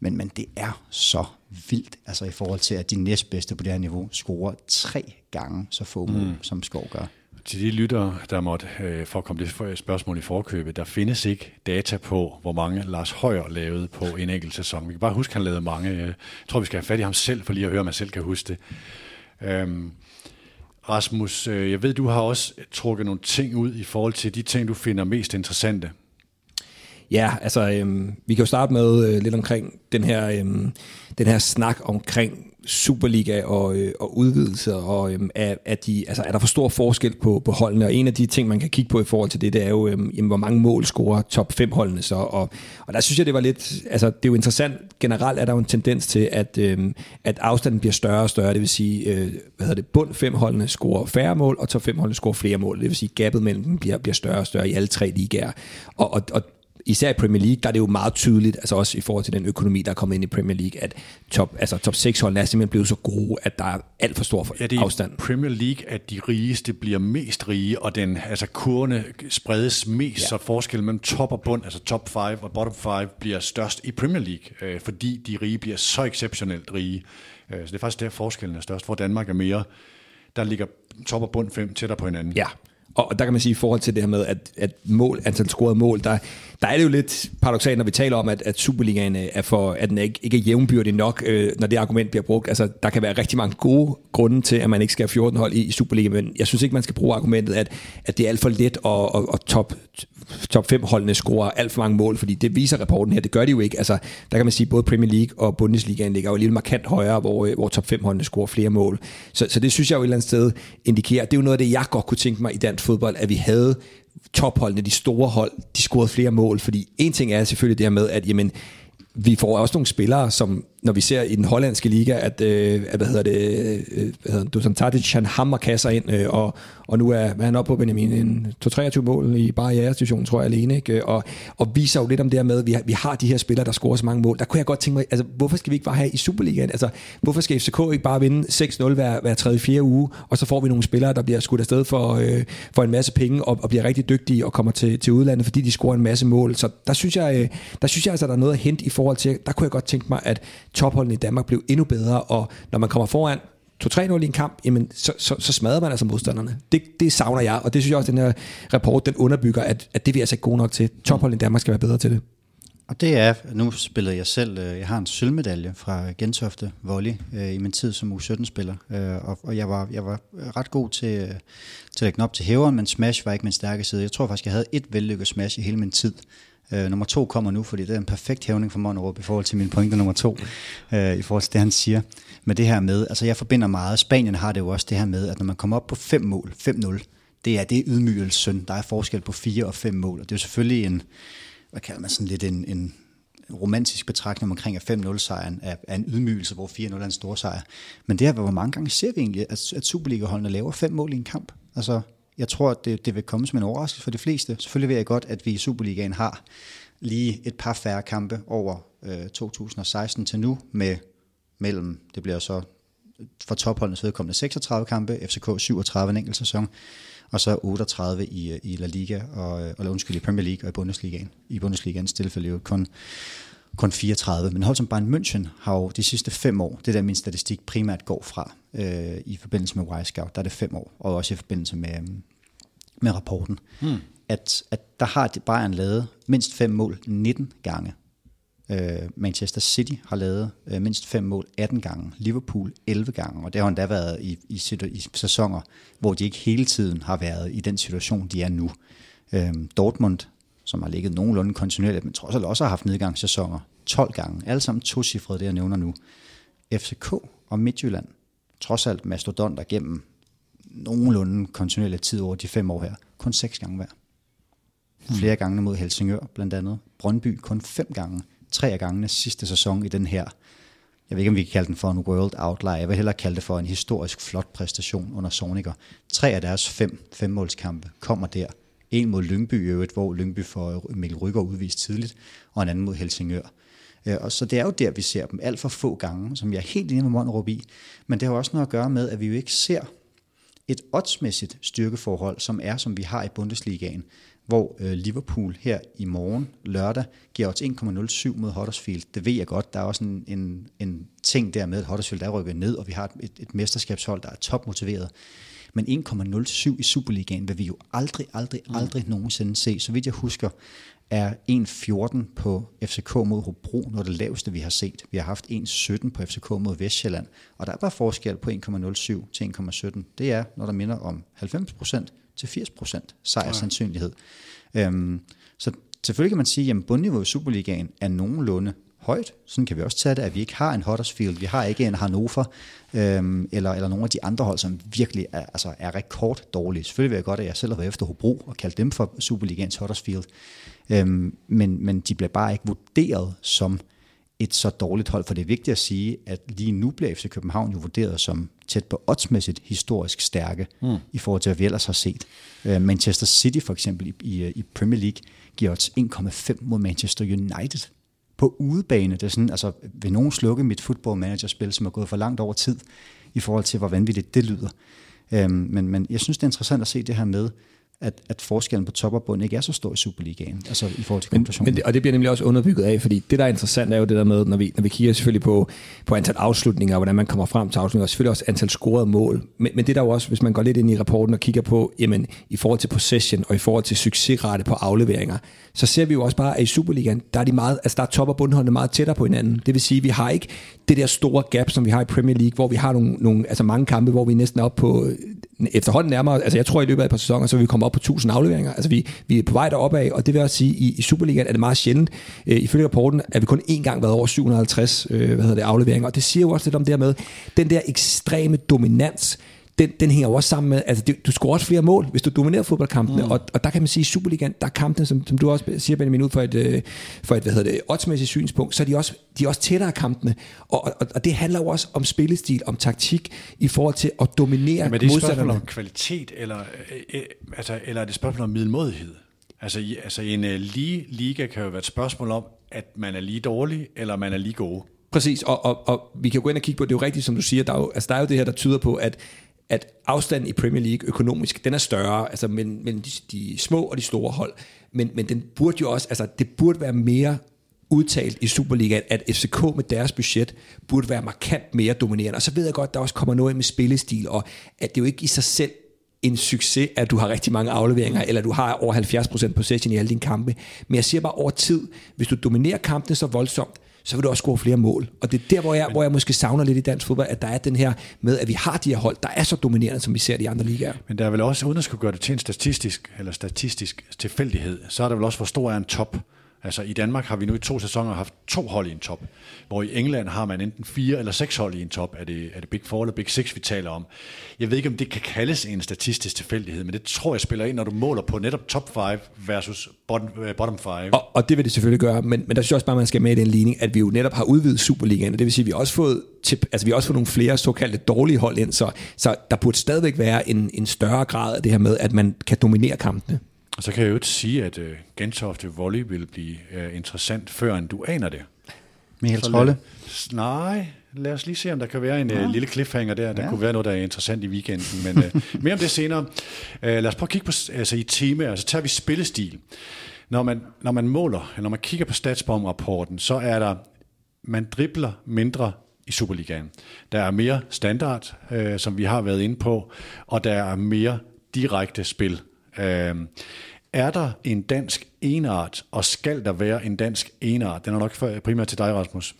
Men, men det er så vildt, altså i forhold til, at de næstbedste på det her niveau scorer tre gange så få mål, mm. som Skov gør. Til de lyttere, der måtte, øh, for at komme det spørgsmål i forkøbet, der findes ikke data på, hvor mange Lars Højer lavede på en enkelt sæson. Vi kan bare huske, at han lavede mange. Øh, jeg tror, vi skal have fat i ham selv, for lige at høre, om han selv kan huske det. Øhm, Rasmus, øh, jeg ved, du har også trukket nogle ting ud i forhold til de ting, du finder mest interessante. Ja, altså øhm, vi kan jo starte med øh, lidt omkring den her, øhm, den her snak omkring Superliga og, øh, og udvidelse, og øh, er, er, de, altså, er der for stor forskel på, på holdene? Og en af de ting, man kan kigge på i forhold til det, det er jo, øh, jamen, hvor mange mål scorer top 5 holdene så. Og, og der synes jeg, det var lidt, altså det er jo interessant, generelt er der jo en tendens til, at, øh, at afstanden bliver større og større, det vil sige, øh, hvad hedder det, bund 5 holdene scorer færre mål, og top 5 holdene scorer flere mål, det vil sige, gabet mellem dem bliver, bliver større og større i alle tre ligaer. Og, og, og især i Premier League, der er det jo meget tydeligt, altså også i forhold til den økonomi, der er kommet ind i Premier League, at top, altså top 6 hold er simpelthen blevet så gode, at der er alt for stor for ja, det er afstand. Premier League, at de rigeste bliver mest rige, og den, altså kurvene spredes mest, ja. så forskellen mellem top og bund, altså top 5 og bottom 5, bliver størst i Premier League, øh, fordi de rige bliver så exceptionelt rige. Øh, så det er faktisk der, forskellen er størst, hvor Danmark er mere, der ligger top og bund 5 tættere på hinanden. Ja, og der kan man sige i forhold til det her med, at, at mål, antal scorede mål, der, der er det jo lidt paradoxalt, når vi taler om, at, at Superligaen øh, er for, at den ikke, ikke er jævnbyrdig nok, øh, når det argument bliver brugt. Altså, der kan være rigtig mange gode grunde til, at man ikke skal have 14 hold i, i Superligaen, men jeg synes ikke, man skal bruge argumentet, at, at det er alt for let at, at, at top, top 5 holdene scorer alt for mange mål, fordi det viser rapporten her, det gør de jo ikke. Altså, der kan man sige, at både Premier League og Bundesligaen ligger jo lidt markant højere, hvor, øh, hvor top 5 holdene scorer flere mål. Så, så det synes jeg jo et eller andet sted indikerer, det er jo noget af det, jeg godt kunne tænke mig i dansk fodbold, at vi havde topholdene, de store hold, de scorede flere mål, fordi en ting er selvfølgelig det her med, at jamen, vi får også nogle spillere, som når vi ser i den hollandske liga, at, øh, at hvad hedder det, øh, hvad hedder Dusan Tadic, han hammer kasser ind, øh, og, og nu er han oppe på Benjamin en 23 mål i bare jeres tror jeg alene, ikke? Og, og viser jo lidt om det her med, at vi har, vi har de her spillere, der scorer så mange mål. Der kunne jeg godt tænke mig, altså hvorfor skal vi ikke bare have i Superligaen? Altså hvorfor skal FCK ikke bare vinde 6-0 hver, hver tredje, fjerde uge, og så får vi nogle spillere, der bliver skudt afsted for, øh, for en masse penge, og, og bliver rigtig dygtige og kommer til, til udlandet, fordi de scorer en masse mål. Så der synes jeg, øh, der synes jeg altså, der er noget at hente i forhold til, der kunne jeg godt tænke mig, at topholdene i Danmark blev endnu bedre, og når man kommer foran 2-3-0 i en kamp, jamen, så, så, så smadrer man altså modstanderne. Det, det savner jeg, og det synes jeg også, at den her rapport, den underbygger, at, at det vi altså ikke gode nok til. Tophold i Danmark skal være bedre til det. Og det er, nu spillede jeg selv, øh, jeg har en sølvmedalje fra Gentofte Volley øh, i min tid som U17-spiller, øh, og, og jeg, var, jeg var ret god til, øh, til at lægge den op til hæveren, men smash var ikke min stærke side. Jeg tror faktisk, jeg havde et vellykket smash i hele min tid. Øh, nummer to kommer nu, fordi det er en perfekt hævning for Monrup i forhold til min pointe nummer to, i forhold til det, han siger. med det her med, altså jeg forbinder meget, Spanien har det jo også det her med, at når man kommer op på fem mål, 5-0, det er det ydmygelsen. Der er forskel på fire og fem mål, og det er jo selvfølgelig en, hvad kalder man sådan lidt en, en romantisk betragtning omkring, at 5-0-sejren er, er en ydmygelse, hvor 4-0 er en stor sejr. Men det her, hvor mange gange ser vi egentlig, at, at Superliga-holdene laver fem mål i en kamp? Altså, jeg tror, at det, det vil komme som en overraskelse for de fleste. Selvfølgelig ved jeg godt, at vi i Superligaen har lige et par færre kampe over øh, 2016 til nu, med mellem, det bliver så for topholdenes vedkommende 36 kampe, FCK 37 en enkelt sæson, og så 38 i, i La Liga, og, eller undskyld, i Premier League og i Bundesligaen. I Bundesligaens tilfælde jo kun, kun 34. Men hold som Bayern München har jo de sidste fem år, det der min statistik primært går fra, øh, i forbindelse med Wisecout, der er det fem år, og også i forbindelse med, med rapporten, hmm. at, at der har Bayern lavet mindst fem mål 19 gange Øh, Manchester City har lavet øh, mindst fem mål 18 gange, Liverpool 11 gange, og det har endda været i, i, i sæsoner, hvor de ikke hele tiden har været i den situation, de er nu. Øh, Dortmund, som har ligget nogenlunde kontinuerligt, men trods alt også har haft nedgangssæsoner 12 gange, alle sammen to cifrede, det jeg nævner nu. FCK og Midtjylland, trods alt mastodonter gennem nogenlunde kontinuerlig tid over de fem år her, kun seks gange hver. Flere gange mod Helsingør blandt andet. Brøndby kun fem gange tre af gangene sidste sæson i den her, jeg ved ikke, om vi kan kalde den for en world outlier, jeg vil hellere kalde det for en historisk flot præstation under Soniker. Tre af deres fem femmålskampe kommer der. En mod Lyngby i øvrigt, hvor Lyngby får Mikkel Rykker udvist tidligt, og en anden mod Helsingør. Øh, og så det er jo der, vi ser dem alt for få gange, som jeg er helt enig med Monderup i. Men det har også noget at gøre med, at vi jo ikke ser et oddsmæssigt styrkeforhold, som er, som vi har i Bundesligaen hvor øh, Liverpool her i morgen, lørdag, giver odds 1,07 mod Huddersfield. Det ved jeg godt. Der er også en, en, en ting der med, at Huddersfield er rykket ned, og vi har et, et mesterskabshold, der er topmotiveret. Men 1,07 i Superligaen vil vi jo aldrig, aldrig, mm. aldrig mm. nogensinde se. Så vidt jeg husker, er 1,14 på FCK mod Hobro noget af det laveste, vi har set. Vi har haft 1,17 på FCK mod Vestjylland, og der er bare forskel på 1,07 til 1,17. Det er, når der minder om 90 procent til 80% sejrsandsynlighed. Ja. Øhm, så selvfølgelig kan man sige, at bundniveauet i Superligaen er nogenlunde højt. Sådan kan vi også tage det, at vi ikke har en Huddersfield, vi har ikke en Hannover, øhm, eller, eller nogle af de andre hold, som virkelig er, altså er rekorddårlige. Selvfølgelig vil jeg godt, at jeg selv har været efter Hobro og kaldt dem for Superligaens Huddersfield. Øhm, men, men de bliver bare ikke vurderet som et så dårligt hold, for det er vigtigt at sige, at lige nu bliver FC København jo vurderet som tæt på oddsmæssigt historisk stærke mm. i forhold til, hvad vi ellers har set. Uh, Manchester City for eksempel i, i, i Premier League giver odds 1,5 mod Manchester United på udebane. Det er sådan, altså, vil nogen slukke mit football manager spil, som er gået for langt over tid, i forhold til, hvor vanvittigt det lyder. Um, men, men jeg synes, det er interessant at se det her med, at, at forskellen på top og bund ikke er så stor i Superligaen, altså i forhold til men, men det, Og det bliver nemlig også underbygget af, fordi det, der er interessant, er jo det der med, når vi, når vi kigger selvfølgelig på, på antal afslutninger, og hvordan man kommer frem til afslutninger, og selvfølgelig også antal scorede mål. Men, men det der jo også, hvis man går lidt ind i rapporten og kigger på, jamen, i forhold til possession og i forhold til succesrate på afleveringer, så ser vi jo også bare, at i Superligaen, der er, de meget, altså der er top- og bundholdene meget tættere på hinanden. Det vil sige, at vi har ikke det der store gap, som vi har i Premier League, hvor vi har nogle, nogle altså mange kampe, hvor vi næsten er oppe på efterhånden nærmere, altså jeg tror i løbet af et par sæsoner, så vil vi komme op på 1000 afleveringer. Altså vi, vi er på vej deroppe af, og det vil også sige, i, i Superligaen er det meget sjældent. Øh, ifølge rapporten er vi kun én gang været over 750 øh, hvad hedder det, afleveringer, og det siger jo også lidt om det her med, den der ekstreme dominans, den, den hænger jo også sammen med, altså det, du scorer også flere mål, hvis du dominerer fodboldkampene, mm. og, og der kan man sige, i Superligaen, der er kampene, som, som du også siger, Benjamin, ud for et, øh, for et hvad hedder det, oddsmæssigt synspunkt, så er de også, de er også tættere kampene, og, og, og det handler jo også om spillestil, om taktik, i forhold til at dominere ja, Men det er et spørgsmål om kvalitet, eller, øh, altså, eller er det et spørgsmål om middelmodighed? Altså, i, altså en uh, lige liga kan jo være et spørgsmål om, at man er lige dårlig, eller man er lige god. Præcis, og, og, og vi kan jo gå ind og kigge på, det er jo rigtigt, som du siger, der er jo, altså, der er jo det her, der tyder på, at at afstanden i Premier League økonomisk, den er større, altså mellem, mellem de, de små og de store hold. Men, men den burde jo også, altså det burde være mere udtalt i Superligaen, at FCK med deres budget burde være markant mere dominerende. Og så ved jeg godt, der også kommer noget med spillestil, og at det jo ikke i sig selv en succes, at du har rigtig mange afleveringer, eller du har over 70% possession i alle dine kampe. Men jeg siger bare over tid, hvis du dominerer kampene så voldsomt, så vil du også score flere mål. Og det er der, hvor jeg, hvor jeg måske savner lidt i dansk fodbold, at der er den her med, at vi har de her hold, der er så dominerende, som vi ser de andre ligaer. Men der er vel også, uden at skulle gøre det til en statistisk, eller statistisk tilfældighed, så er der vel også, hvor stor er en top. Altså i Danmark har vi nu i to sæsoner haft to hold i en top, hvor i England har man enten fire eller seks hold i en top. Er det, er det Big Four eller Big Six, vi taler om? Jeg ved ikke, om det kan kaldes en statistisk tilfældighed, men det tror jeg spiller ind, når du måler på netop top 5 versus bottom, øh, bottom 5. Og, og det vil det selvfølgelig gøre, men, men der synes jeg også bare, man skal med i den ligning, at vi jo netop har udvidet Superligaen, og det vil sige, at vi har også fået, til, altså vi har også fået nogle flere såkaldte dårlige hold ind, så, så der burde stadigvæk være en, en større grad af det her med, at man kan dominere kampene. Og så kan jeg jo ikke sige, at uh, Gentofte Volley vil blive uh, interessant, før end du aner det. Michael Trolle? Nej, lad os lige se, om der kan være en ja. uh, lille cliffhanger der. Der ja. kunne være noget, der er interessant i weekenden, men uh, mere om det senere. Uh, lad os prøve at kigge på altså, i temaer, så tager vi spillestil. Når man, når man måler, når man kigger på statsbomrapporten, så er der, man dribler mindre i Superligaen. Der er mere standard, øh, som vi har været inde på, og der er mere direkte spil. Øh, er der en dansk enart, og skal der være en dansk enart? Den er nok primært til dig, Rasmus.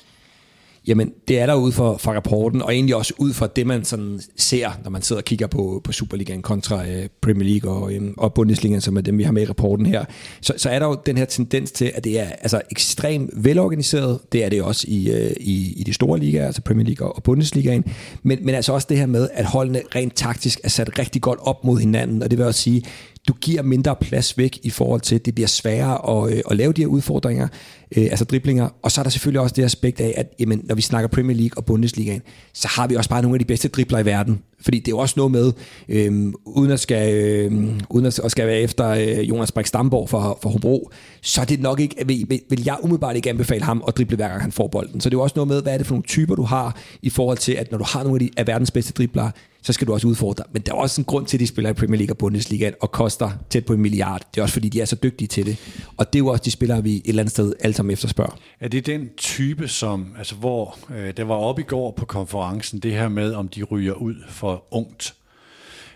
Jamen, det er der ud fra, fra rapporten, og egentlig også ud fra det, man sådan ser, når man sidder og kigger på, på Superligaen kontra øh, Premier League og, øh, og Bundesligaen, som er dem, vi har med i rapporten her. Så, så er der jo den her tendens til, at det er altså, ekstremt velorganiseret. Det er det også i, øh, i, i de store ligaer, altså Premier League og Bundesligaen. Men, men altså også det her med, at holdene rent taktisk er sat rigtig godt op mod hinanden, og det vil også sige, du giver mindre plads væk i forhold til, at det bliver sværere at, øh, at lave de her udfordringer, øh, altså driblinger. Og så er der selvfølgelig også det aspekt af, at jamen, når vi snakker Premier League og Bundesligaen, så har vi også bare nogle af de bedste dribler i verden. Fordi det er jo også noget med, øh, uden at skal, øh, uden at skal være efter øh, Jonas Brix Stamborg for, for Hobro, så er det nok ikke, vil, vil jeg umiddelbart ikke anbefale ham at drible hver gang han får bolden. Så det er jo også noget med, hvad er det for nogle typer, du har i forhold til, at når du har nogle af, de, af verdens bedste dribler, så skal du også udfordre. Men der er også en grund til, at de spiller i Premier League og Bundesliga og koster tæt på en milliard. Det er også fordi, de er så dygtige til det. Og det er jo også de spillere, vi et eller andet sted alle sammen efterspørger. Er det den type, som, altså hvor øh, der var op i går på konferencen, det her med, om de ryger ud for ungt?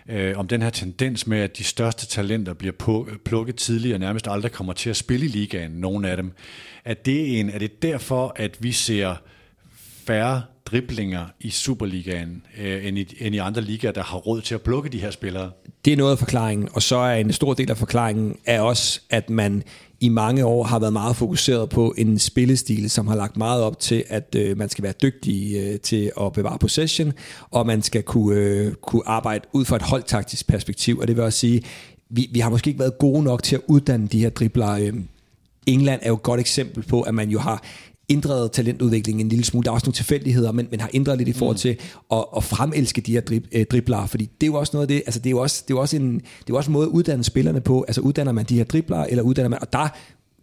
Øh, om den her tendens med, at de største talenter bliver på, plukket tidligere, og nærmest aldrig kommer til at spille i ligaen, nogen af dem. Er det, en, er det derfor, at vi ser færre driblinger i Superligaen øh, end, i, end i andre ligaer, der har råd til at plukke de her spillere? Det er noget af forklaringen, og så er en stor del af forklaringen er også, at man i mange år har været meget fokuseret på en spillestil, som har lagt meget op til, at øh, man skal være dygtig øh, til at bevare possession, og man skal kunne, øh, kunne arbejde ud fra et holdtaktisk perspektiv, og det vil også sige, vi, vi har måske ikke været gode nok til at uddanne de her dribler. Øh, England er jo et godt eksempel på, at man jo har ændret talentudviklingen en lille smule. Der er også nogle tilfældigheder, men, men har ændret lidt i forhold mm. til at, at fremelske de her drib, øh, dribler, fordi det er jo også noget af det, altså det er jo også, det er jo også, en, det er jo også en måde at uddanne spillerne på, altså uddanner man de her dribler, eller uddanner man, og der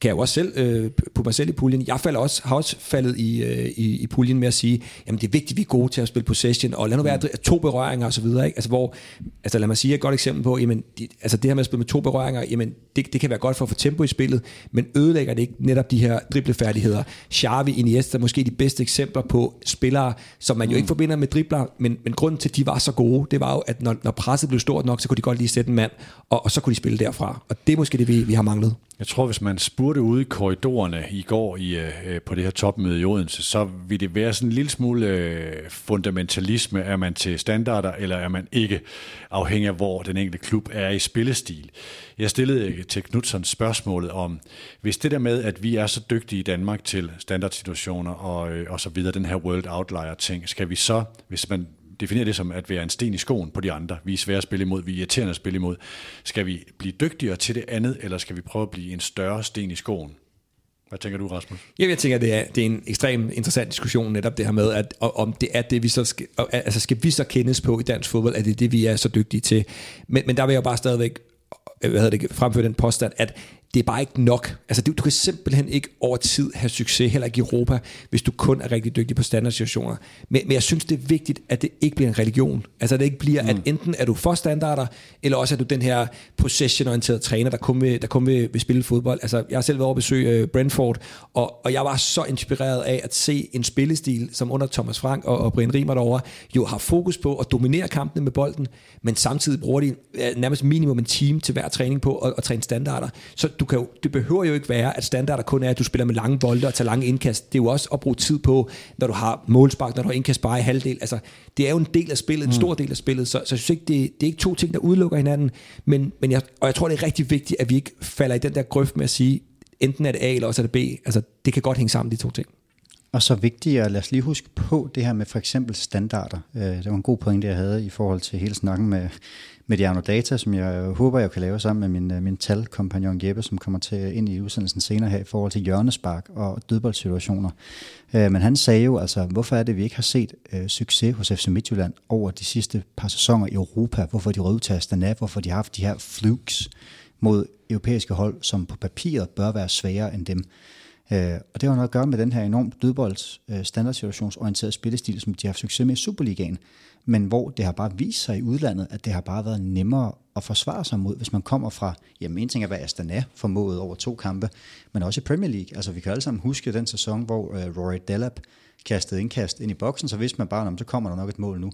kan jeg jo også selv øh, på mig selv i puljen. Jeg falder også, har også faldet i, øh, i, i puljen med at sige, jamen det er vigtigt, at vi er gode til at spille possession, og lad nu være mm. to berøringer og så videre. Ikke? Altså, hvor, altså lad mig sige et godt eksempel på, jamen, de, altså det her med at spille med to berøringer, jamen det, det kan være godt for at få tempo i spillet, men ødelægger det ikke netop de her driblefærdigheder. Xavi, Iniesta er måske de bedste eksempler på spillere, som man jo mm. ikke forbinder med dribler, men, men grunden til, at de var så gode, det var jo, at når, når presset blev stort nok, så kunne de godt lige sætte en mand, og, og så kunne de spille derfra. Og det er måske det, vi, vi har manglet. Jeg tror, hvis man spurgte ude i korridorerne i går i, øh, øh, på det her topmøde i Odense, så vil det være sådan en lille smule øh, fundamentalisme. Er man til standarder, eller er man ikke, afhængig af hvor den enkelte klub er i spillestil. Jeg stillede øh, til Knudsen spørgsmålet om, hvis det der med, at vi er så dygtige i Danmark til standardsituationer og, øh, og så videre, den her world outlier ting, skal vi så, hvis man definerer det som at være en sten i skoen på de andre. Vi er svære at spille imod, vi er irriterende at spille imod. Skal vi blive dygtigere til det andet, eller skal vi prøve at blive en større sten i skoen? Hvad tænker du, Rasmus? Jamen, jeg tænker, det er, det er en ekstremt interessant diskussion netop det her med, at om det er det, vi så skal, altså skal vi så kendes på i dansk fodbold, at det er det, vi er så dygtige til. Men, men der vil jeg bare stadigvæk hvad hedder det, fremføre den påstand, at det er bare ikke nok. Altså, du, du kan simpelthen ikke over tid have succes, heller ikke i Europa, hvis du kun er rigtig dygtig på standardsituationer. Men, men jeg synes, det er vigtigt, at det ikke bliver en religion. Altså, at det ikke bliver, mm. at enten er du for standarder, eller også er du den her possession-orienterede træner, der kun vil, der kun vil, vil spille fodbold. Altså, jeg har selv været over at besøge uh, Brentford, og, og jeg var så inspireret af at se en spillestil, som under Thomas Frank og, og Brian Riemer derovre, jo har fokus på at dominere kampene med bolden, men samtidig bruger de uh, nærmest minimum en time til hver træning på at, at træne standarder. Så du kan jo, det behøver jo ikke være, at standarder kun er, at du spiller med lange bolde og tager lange indkast. Det er jo også at bruge tid på, når du har målspark, når du har indkast bare i halvdel. Altså, det er jo en del af spillet, en stor del af spillet, så, så jeg synes ikke, det, det er ikke to ting, der udelukker hinanden, men, men jeg, og jeg tror, det er rigtig vigtigt, at vi ikke falder i den der grøft med at sige, enten er det A, eller også er det B. Altså, det kan godt hænge sammen, de to ting. Og så vigtigt lad os lige huske på det her med for eksempel standarder. Øh, det var en god pointe, jeg havde i forhold til hele snakken med, Mediano Data, som jeg håber, jeg kan lave sammen med min, øh, min talkompagnon Jeppe, som kommer til øh, ind i udsendelsen senere her i forhold til hjørnespark og dødboldsituationer. Øh, men han sagde jo altså, hvorfor er det, vi ikke har set øh, succes hos FC Midtjylland over de sidste par sæsoner i Europa? Hvorfor de røde til Astana? Hvorfor de har haft de her flukes mod europæiske hold, som på papiret bør være sværere end dem? Øh, og det har noget at gøre med den her enormt dødbolds øh, standardsituationsorienterede spillestil, som de har haft succes med i Superligaen men hvor det har bare vist sig i udlandet, at det har bare været nemmere at forsvare sig mod, hvis man kommer fra, jamen en ting er, hvad Astana formåede over to kampe, men også i Premier League. Altså vi kan alle sammen huske den sæson, hvor øh, Rory Dallap kastede indkast ind i boksen, så hvis man bare, om så kommer der nok et mål nu.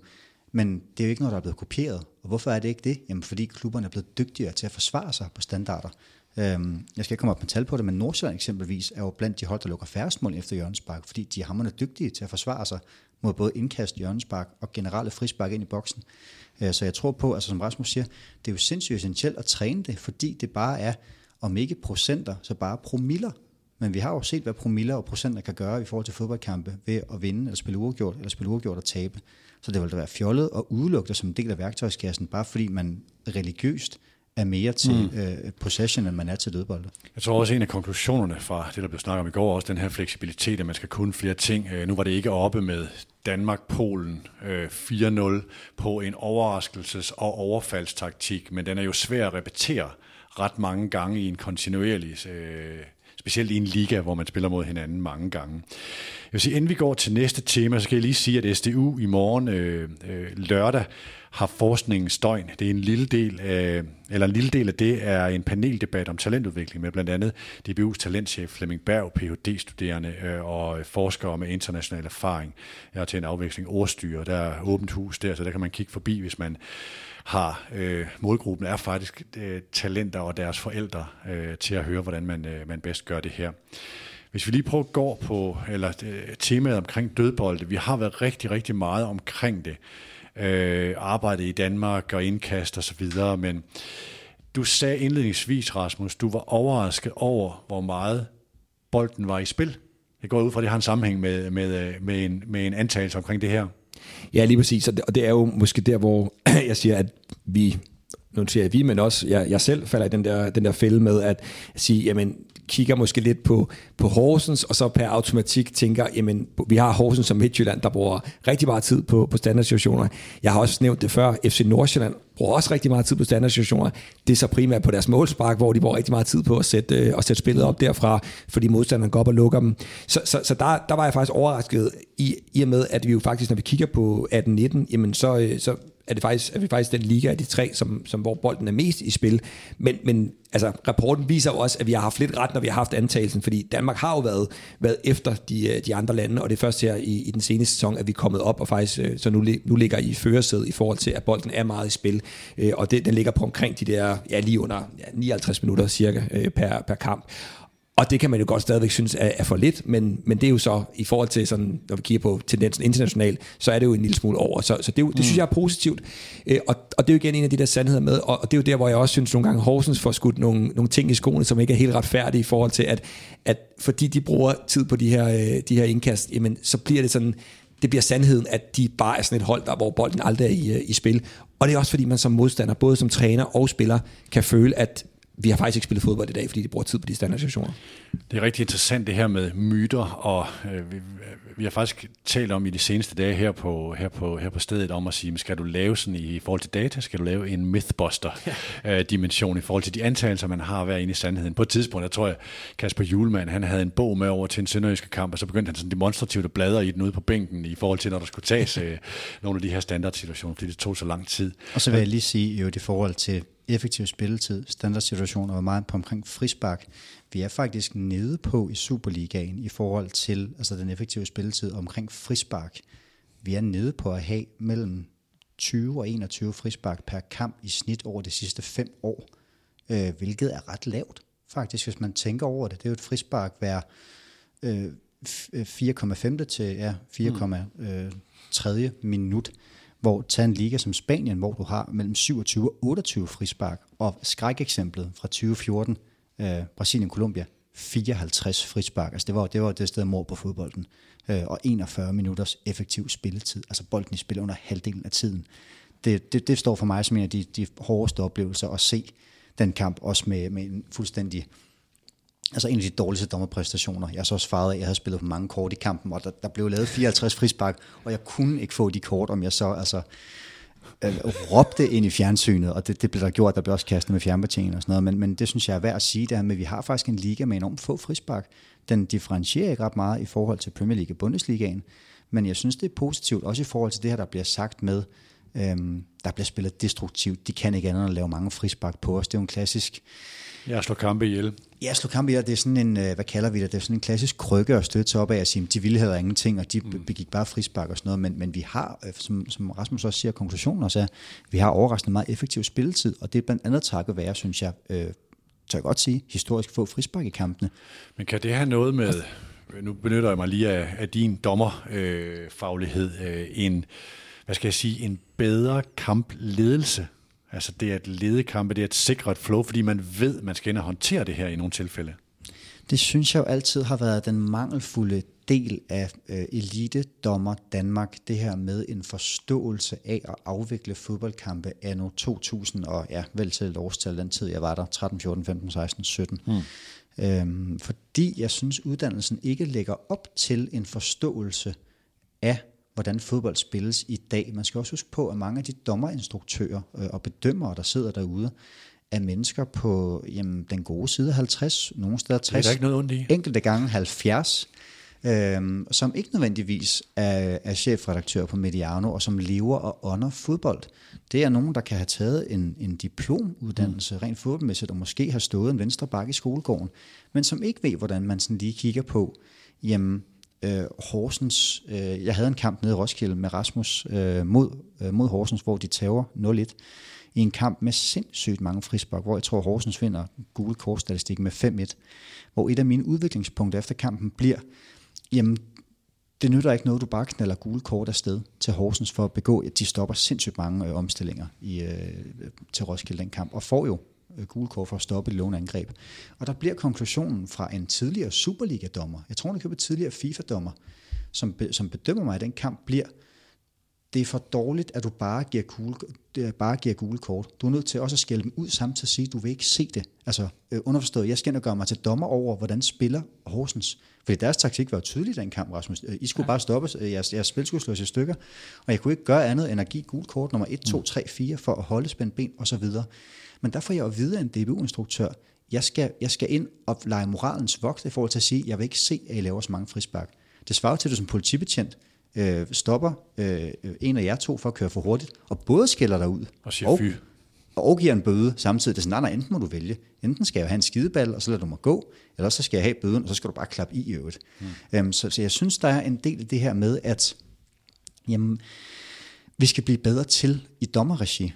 Men det er jo ikke noget, der er blevet kopieret. Og hvorfor er det ikke det? Jamen fordi klubberne er blevet dygtigere til at forsvare sig på standarder. Øhm, jeg skal ikke komme op med tal på det, men Nordsjælland eksempelvis er jo blandt de hold, der lukker færrest mål efter hjørnespark, fordi de er hammerne dygtige til at forsvare sig mod både indkast, hjørnespark og generelle frispark ind i boksen. Øh, så jeg tror på, altså som Rasmus siger, det er jo sindssygt essentielt at træne det, fordi det bare er, om ikke procenter, så bare promiller. Men vi har jo set, hvad promiller og procenter kan gøre i forhold til fodboldkampe ved at vinde eller spille uafgjort, eller spille uafgjort og tabe. Så det vil da være fjollet og udelukke som en del af værktøjskassen, bare fordi man religiøst er mere til mm. øh, possession, end man er til dødbolde. Jeg tror også, en af konklusionerne fra det, der blev snakket om i går, også den her fleksibilitet, at man skal kunne flere ting. Øh, nu var det ikke oppe med Danmark-Polen øh, 4-0 på en overraskelses- og overfaldstaktik, men den er jo svær at repetere ret mange gange i en kontinuerlig øh, specielt i en liga, hvor man spiller mod hinanden mange gange. Jeg vil sige, inden vi går til næste tema, så skal jeg lige sige, at SDU i morgen øh, øh, lørdag har forskningens døgn. Det er en lille del af, eller en lille del af det er en paneldebat om talentudvikling med blandt andet DBU's talentchef Flemming Berg, Ph.D.-studerende øh, og forskere med international erfaring. Jeg er til en afveksling ordstyre, der er åbent hus der, så der kan man kigge forbi, hvis man har øh, målgruppen er faktisk øh, talenter og deres forældre øh, til at høre, hvordan man, øh, man bedst gør det her. Hvis vi lige prøver at gå på eller, øh, temaet omkring dødbolde, vi har været rigtig, rigtig meget omkring det øh, arbejdet i Danmark og indkast og så videre, men du sagde indledningsvis, Rasmus, du var overrasket over, hvor meget bolden var i spil. Jeg går ud fra, at det har en sammenhæng med, med, øh, med, en, med en antagelse omkring det her. Ja, lige præcis. Og det er jo måske der, hvor jeg siger, at vi nu siger jeg vi, men også jeg, jeg selv falder i den der, den der fælde med at sige, jamen kigger måske lidt på, på Horsens, og så per automatik tænker, jamen, vi har Horsens som Midtjylland, der bruger rigtig meget tid på, på standardsituationer. Jeg har også nævnt det før, FC Nordsjælland bruger også rigtig meget tid på standardsituationer. Det er så primært på deres målspark, hvor de bruger rigtig meget tid på at sætte, øh, at sætte spillet op derfra, fordi modstanderen går op og lukker dem. Så, så, så der, der var jeg faktisk overrasket i, i og med, at vi jo faktisk, når vi kigger på 18-19, jamen så, øh, så er, det faktisk, er vi faktisk den liga af de tre, som, som hvor bolden er mest i spil. Men, men altså, rapporten viser jo også, at vi har haft lidt ret, når vi har haft antagelsen, fordi Danmark har jo været, været efter de, øh, de andre lande, og det er først her i, i den seneste sæson, at vi er kommet op, og faktisk øh, så nu, nu ligger i førersædet i forhold til, at bolden er meget i spil, øh, og det, den ligger på omkring de der, ja, lige under ja, 59 minutter cirka per, per kamp. Og det kan man jo godt stadigvæk synes er, er for lidt, men, men det er jo så, i forhold til sådan, når vi kigger på tendensen internationalt, så er det jo en lille smule over. Så, så det, jo, det mm. synes jeg er positivt. Øh, og, og det er jo igen en af de der sandheder med, og, og det er jo der, hvor jeg også synes nogle gange, Horsens får skudt nogle, nogle ting i skoene, som ikke er helt retfærdige i forhold til, at, at fordi de bruger tid på de her, øh, de her indkast, jamen, så bliver det sådan, det bliver sandheden, at de bare er sådan et hold, der, hvor bolden aldrig er i, øh, i spil. Og det er også fordi, man som modstander, både som træner og spiller, kan føle, at vi har faktisk ikke spillet fodbold i dag, fordi de bruger tid på de standardsituationer. Det er rigtig interessant det her med myter, og øh, vi, vi har faktisk talt om i de seneste dage her på, her på, her på stedet om at sige, skal du lave sådan i forhold til data, skal du lave en mythbuster-dimension ja. øh, i forhold til de antagelser, man har hver inde i sandheden. På et tidspunkt, jeg tror jeg, Kasper Julemand, han havde en bog med over til en sønderjyske kamp, og så begyndte han sådan demonstrativt at bladre i den ude på bænken i forhold til, når der skulle tages øh, nogle af de her standardsituationer, fordi det tog så lang tid. Og så vil jeg lige sige, jo, i forhold til effektiv spilletid, standardsituationer og meget på omkring frispark. Vi er faktisk nede på i Superligaen i forhold til altså den effektive spilletid omkring frispark. Vi er nede på at have mellem 20 og 21 frispark per kamp i snit over de sidste fem år, øh, hvilket er ret lavt faktisk, hvis man tænker over det. Det er jo et frispark hver øh, 4,5 øh, til ja, 4,3 mm. Øh, minut hvor tag en liga som Spanien, hvor du har mellem 27 og 28 frispark, og skrækeksemplet fra 2014, øh, Brasilien-Colombia, 54 frispark. Altså det var det, var det sted mor på fodbolden. Øh, og 41 minutters effektiv spilletid. Altså bolden i spil under halvdelen af tiden. Det, det, det står for mig som en af de, de hårdeste oplevelser at se den kamp, også med, med en fuldstændig altså en af de dårligste dommerpræstationer. Jeg så også faret af, at jeg havde spillet på mange kort i kampen, og der, der blev lavet 54 frispark, og jeg kunne ikke få de kort, om jeg så altså, øh, råbte ind i fjernsynet, og det, det blev der gjort, der blev også kastet med fjernbetjeningen og sådan noget, men, men det synes jeg er værd at sige, det her med, at vi har faktisk en liga med enormt få frispark. Den differentierer ikke ret meget i forhold til Premier League og Bundesligaen, men jeg synes, det er positivt, også i forhold til det her, der bliver sagt med, øhm, der bliver spillet destruktivt. De kan ikke andet end at lave mange frispark på os. Det er jo en klassisk jeg slår kampe ihjel. Ja, slå kampe ihjel, det er sådan en, øh, hvad kalder vi det, det er sådan en klassisk krykke at støtte sig op af at sige, de ville have ingenting, og de mm. begik bare frispark og sådan noget, men, men vi har, øh, som, som Rasmus også siger, konklusionen også er, vi har overraskende meget effektiv spilletid, og det er blandt andet takket være, synes jeg, øh, tør jeg godt sige, historisk få frispark i kampene. Men kan det have noget med, nu benytter jeg mig lige af, af din dommerfaglighed, øh, en, hvad skal jeg sige, en bedre kampledelse Altså det at lede kampe, det er at sikre et flow, fordi man ved, man skal ind og håndtere det her i nogle tilfælde. Det synes jeg jo altid har været den mangelfulde del af øh, elitedommer Danmark, det her med en forståelse af at afvikle fodboldkampe anno 2000, og ja, vel til et årstal, den tid jeg var der, 13, 14, 15, 16, 17. Hmm. Øhm, fordi jeg synes, uddannelsen ikke lægger op til en forståelse af hvordan fodbold spilles i dag. Man skal også huske på, at mange af de dommerinstruktører øh, og bedømmere, der sidder derude, er mennesker på jamen, den gode side 50, nogle steder 60, det er ikke noget ondt i. enkelte gange 70, øhm, som ikke nødvendigvis er, er chefredaktør på Mediano, og som lever og ånder fodbold. Det er nogen, der kan have taget en, en diplomuddannelse mm. rent fodboldmæssigt, og måske har stået en venstre bakke i skolegården, men som ikke ved, hvordan man sådan lige kigger på, jamen, øh, Horsens. Øh, jeg havde en kamp nede i Roskilde med Rasmus øh, mod, øh, mod Horsens, hvor de tager 0-1 i en kamp med sindssygt mange frispark, hvor jeg tror, Horsens vinder gule kortstatistik med 5-1, hvor et af mine udviklingspunkter efter kampen bliver, jamen, det nytter ikke noget, du bare knaller gule kort afsted til Horsens for at begå, at de stopper sindssygt mange øh, omstillinger i, øh, til Roskilde den kamp, og får jo Øh, gule kort for at stoppe et låneangreb. Og der bliver konklusionen fra en tidligere Superliga-dommer, jeg tror, han køber tidligere FIFA-dommer, som, be, som bedømmer mig, at den kamp bliver, det er for dårligt, at du bare giver, gule, bare giver gule kort. Du er nødt til også at skælde dem ud samtidig at sige, at du vil ikke se det. Altså øh, underforstået, jeg skal ind og gøre mig til dommer over, hvordan spiller Horsens. Fordi deres taktik var jo tydelig den kamp, Rasmus. Øh, I skulle ja. bare stoppe, øh, jeres, jeres spil skulle slås i stykker, og jeg kunne ikke gøre andet end at give gule kort nummer 1, 2, 3, 4 for at holde spændt ben og så videre. Men der får jeg at vide af en DBU-instruktør, jeg skal, jeg skal ind og lege moralens vogt i forhold til at sige, jeg vil ikke se, at I laver så mange frispark. Det svarer til, at du som politibetjent øh, stopper øh, en af jer to for at køre for hurtigt, og både skælder dig ud, og, siger og, fy. Og giver en bøde samtidig. Det er sådan, nej, nej, enten må du vælge. Enten skal jeg have en skideball, og så lader du mig gå, eller så skal jeg have bøden, og så skal du bare klappe i i øvrigt. Mm. Øhm, så, så jeg synes, der er en del af det her med, at jamen, vi skal blive bedre til i dommerregi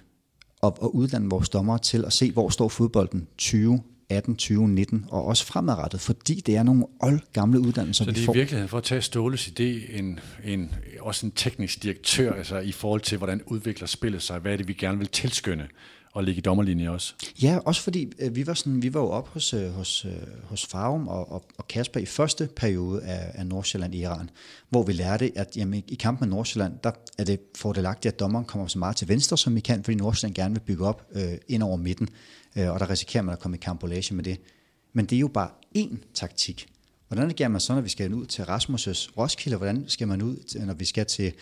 og, og uddanne vores dommer til at se, hvor står fodbolden 20, 18, 20, 19 og også fremadrettet, fordi det er nogle old gamle uddannelser, Så det er i virkeligheden, for at tage Ståles idé, en, en, også en teknisk direktør, altså i forhold til, hvordan udvikler spillet sig, hvad er det, vi gerne vil tilskynde, at ligge i dommerlinje også. Ja, også fordi øh, vi var sådan, vi var jo op hos, øh, hos, øh, hos Farum og, og, og Kasper i første periode af, af Nordsjælland i Iran, hvor vi lærte, at jamen, i kampen med Nordsjælland, der er det fordelagtigt, at dommeren kommer så meget til venstre, som vi kan, fordi Nordsjælland gerne vil bygge op øh, ind over midten, øh, og der risikerer man at komme i kampolage med det. Men det er jo bare én taktik. Hvordan gør man så, når vi skal ud til Rasmus' Roskilde? Hvordan skal man ud, når vi skal til,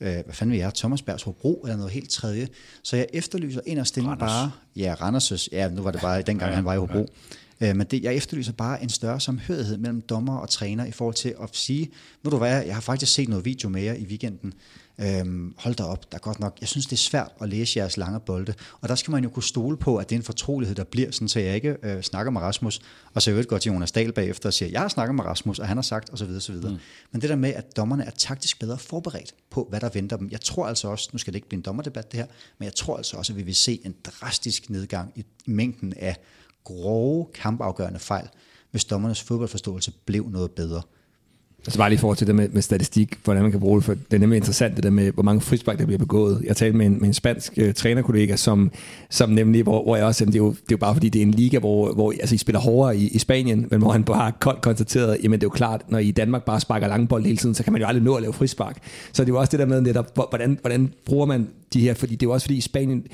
øh, hvad fanden vi er, Thomasbergs Hobro, eller noget helt tredje? Så jeg efterlyser en af stille bare, ja, Randers' ja, nu var det bare dengang, ja, han var i Hobro. Ja. Øh, men det, jeg efterlyser bare en større samhørighed mellem dommer og træner i forhold til at sige, ved du hvad, jeg har faktisk set noget video med jer i weekenden, Øhm, hold da op, der er godt nok, jeg synes det er svært at læse jeres lange bolde, og der skal man jo kunne stole på, at det er en fortrolighed, der bliver, sådan så jeg ikke øh, snakker med Rasmus, og så øvrigt går til Jonas Dahl bagefter og siger, jeg har snakket med Rasmus, og han har sagt, osv. osv. Mm. Men det der med, at dommerne er taktisk bedre forberedt på, hvad der venter dem, jeg tror altså også, nu skal det ikke blive en dommerdebat det her, men jeg tror altså også, at vi vil se en drastisk nedgang i mængden af grove kampafgørende fejl, hvis dommernes fodboldforståelse blev noget bedre. Altså bare lige forhold til det med, med statistik, hvordan man kan bruge det, for det er nemlig interessant det der med, hvor mange frispark, der bliver begået. Jeg talte med en, med en spansk øh, trænerkollega, som, som nemlig, hvor, hvor jeg også, det er, jo, det er jo bare fordi, det er en liga, hvor, hvor altså, I spiller hårdere i, i Spanien, men hvor han bare koldt konstateret, jamen det er jo klart, når I i Danmark bare sparker langbold hele tiden, så kan man jo aldrig nå at lave frispark. Så det er jo også det der med netop, hvordan, hvordan bruger man de her, fordi det er jo også fordi i Spanien,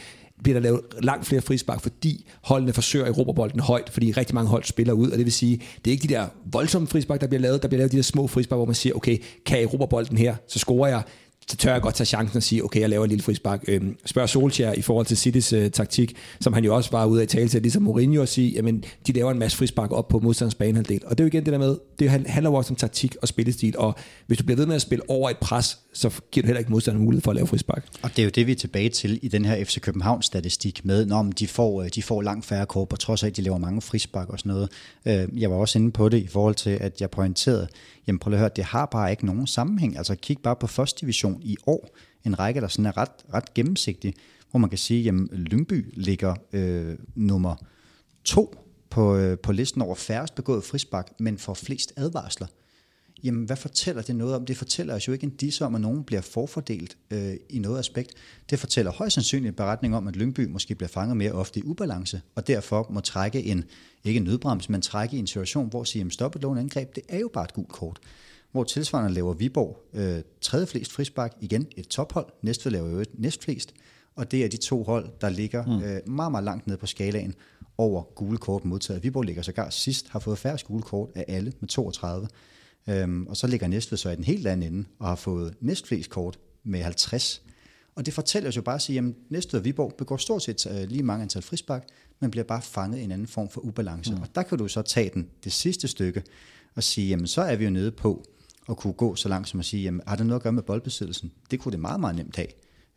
bliver der lavet langt flere frispark, fordi holdene forsøger at erobre bolden højt, fordi rigtig mange hold spiller ud, og det vil sige, det er ikke de der voldsomme frispark, der bliver lavet, der bliver lavet de der små frispark, hvor man siger, okay, kan jeg erobre bolden her, så scorer jeg, så tør jeg godt tage chancen og sige, okay, jeg laver en lille frispark. Øhm, spørg Solskjaer i forhold til Citys øh, taktik, som han jo også var ude af tale til, ligesom Mourinho at sige, jamen, de laver en masse frispark op på modstanders banehalvdel. Og det er jo igen det der med, det handler jo også om taktik og spillestil, og hvis du bliver ved med at spille over et pres, så giver du heller ikke modstanderen mulighed for at lave frispark. Og det er jo det, vi er tilbage til i den her FC København statistik med, når de får, øh, de får langt færre kort, på trods af, at de laver mange frispark og sådan noget. Øh, jeg var også inde på det i forhold til, at jeg pointerede, jamen prøv at høre, det har bare ikke nogen sammenhæng. Altså kig bare på første division i år, en række, der sådan er ret, ret gennemsigtig, hvor man kan sige, at Lyngby ligger øh, nummer to på, øh, på listen over færrest begået frispark, men får flest advarsler. Jamen, hvad fortæller det noget om? Det fortæller os jo ikke en disse om, at nogen bliver forfordelt øh, i noget aspekt. Det fortæller højst sandsynligt en beretning om, at Lyngby måske bliver fanget mere ofte i ubalance, og derfor må trække en, ikke en nødbrems, men trække i en situation, hvor siger, stop et angreb, det er jo bare et gult kort hvor tilsvarende laver Viborg øh, tredje flest frispark, igen et tophold, Næstved laver jo et næstflest, og det er de to hold, der ligger mm. øh, meget, meget langt ned på skalaen over gule kort modtaget. Viborg ligger sågar sidst, har fået færre gule kort af alle med 32. Øhm, og så ligger Næstved så i den helt anden ende og har fået næstflest kort med 50. Og det fortæller os jo bare at sige, at Næstved og Viborg begår stort set øh, lige mange antal frispark, men bliver bare fanget i en anden form for ubalance. Mm. Og der kan du så tage den det sidste stykke og sige, jamen så er vi jo nede på, at kunne gå så langt som at sige, jamen, har det noget at gøre med boldbesiddelsen? Det kunne det meget, meget nemt have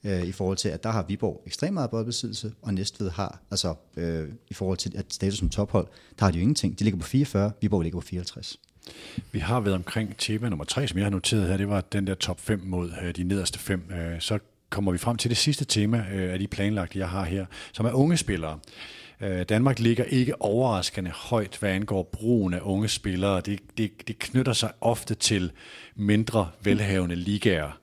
øh, i forhold til, at der har Viborg ekstremt meget boldbesiddelse, og Næstved har, altså øh, i forhold til at status som tophold, der har de jo ingenting. De ligger på 44, Viborg ligger på 54. Vi har været omkring tema nummer 3, som jeg har noteret her, det var den der top 5 mod øh, de nederste 5. Øh, så kommer vi frem til det sidste tema øh, af de planlagte, jeg har her, som er unge spillere. Danmark ligger ikke overraskende højt, hvad angår brugen af unge spillere. Det, det, det knytter sig ofte til mindre velhavende ligaer.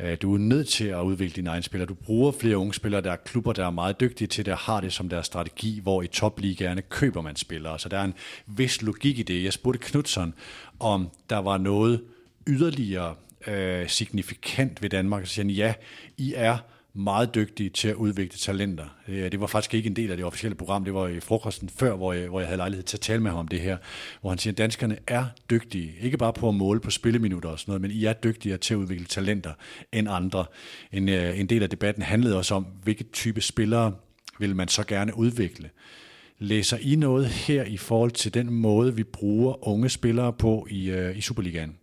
Øh, du er nødt til at udvikle dine egne spillere. Du bruger flere unge spillere. Der er klubber, der er meget dygtige til det og har det som deres strategi, hvor i topligaerne køber man spillere. Så der er en vis logik i det. Jeg spurgte Knudsen, om der var noget yderligere øh, signifikant ved Danmark. Så siger han, ja, I er meget dygtige til at udvikle talenter. Øh, det var faktisk ikke en del af det officielle program, det var i frokosten før, hvor jeg, hvor jeg havde lejlighed til at tale med ham om det her, hvor han siger, at danskerne er dygtige, ikke bare på at måle på spilleminutter og sådan noget, men I er dygtigere til at udvikle talenter end andre. En, øh, en del af debatten handlede også om, hvilke type spillere vil man så gerne udvikle. Læser I noget her i forhold til den måde, vi bruger unge spillere på i, øh, i Superligaen?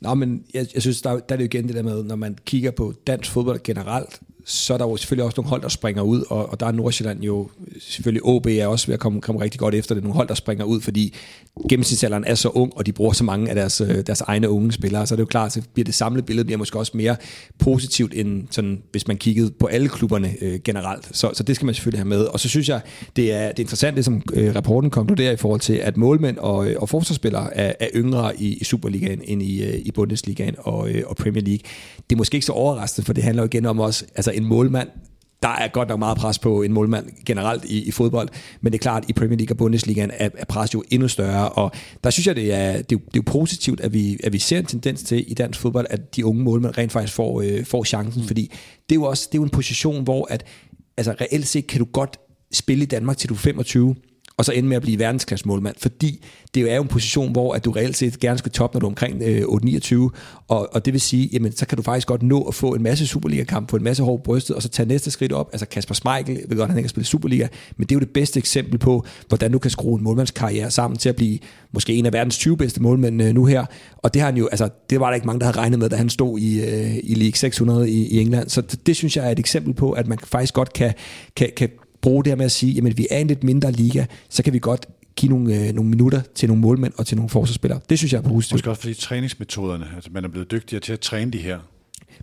Nå, men jeg, jeg synes, der, der er det jo igen det der med, når man kigger på dansk fodbold generelt, så er der jo selvfølgelig også nogle hold, der springer ud, og, og der er Nordsjælland jo, selvfølgelig OB er også ved at komme, komme rigtig godt efter det, nogle hold, der springer ud, fordi gennemsnitsalderen er så ung, og de bruger så mange af deres, øh, deres egne unge spillere, så er det jo klart, så bliver det samlede billede bliver måske også mere positivt, end sådan, hvis man kiggede på alle klubberne øh, generelt. Så, så det skal man selvfølgelig have med. Og så synes jeg, det er, det er interessant, det som øh, rapporten konkluderer i forhold til, at målmænd og, øh, og forsvarsspillere er, er yngre i, i Superligaen end i, øh, i Bundesligaen og, øh, og Premier League. Det er måske ikke så overraskende, for det handler jo igen om også, altså en målmand der er godt nok meget pres på en målmand generelt i, i fodbold, men det er klart, at i Premier League og Bundesligaen er, er pres jo endnu større, og der synes jeg, det er, det er, jo, det er jo positivt, at vi, at vi ser en tendens til i dansk fodbold, at de unge målmænd rent faktisk får, øh, får chancen, mm. fordi det er jo også det er jo en position, hvor at, altså reelt set kan du godt spille i Danmark til du er 25, og så ende med at blive verdensklasse målmand, fordi det jo er jo en position, hvor at du reelt set gerne skal toppe, når du er omkring øh, 8-29, og, og det vil sige, jamen så kan du faktisk godt nå at få en masse Superliga-kamp, få en masse hård brystet, og så tage næste skridt op. Altså Kasper Schmeichel, ved godt, han ikke har spillet Superliga, men det er jo det bedste eksempel på, hvordan du kan skrue en målmandskarriere sammen til at blive måske en af verdens 20 bedste målmænd øh, nu her. Og det har han jo, altså det var der ikke mange, der havde regnet med, da han stod i, øh, i League 600 i, i England. Så det, det synes jeg er et eksempel på, at man faktisk godt kan, kan, kan bruge det her med at sige, jamen vi er en lidt mindre liga, så kan vi godt give nogle, øh, nogle minutter til nogle målmænd og til nogle forsvarsspillere. Det synes jeg er positivt. Måske også fordi træningsmetoderne, altså man er blevet dygtigere til at træne de her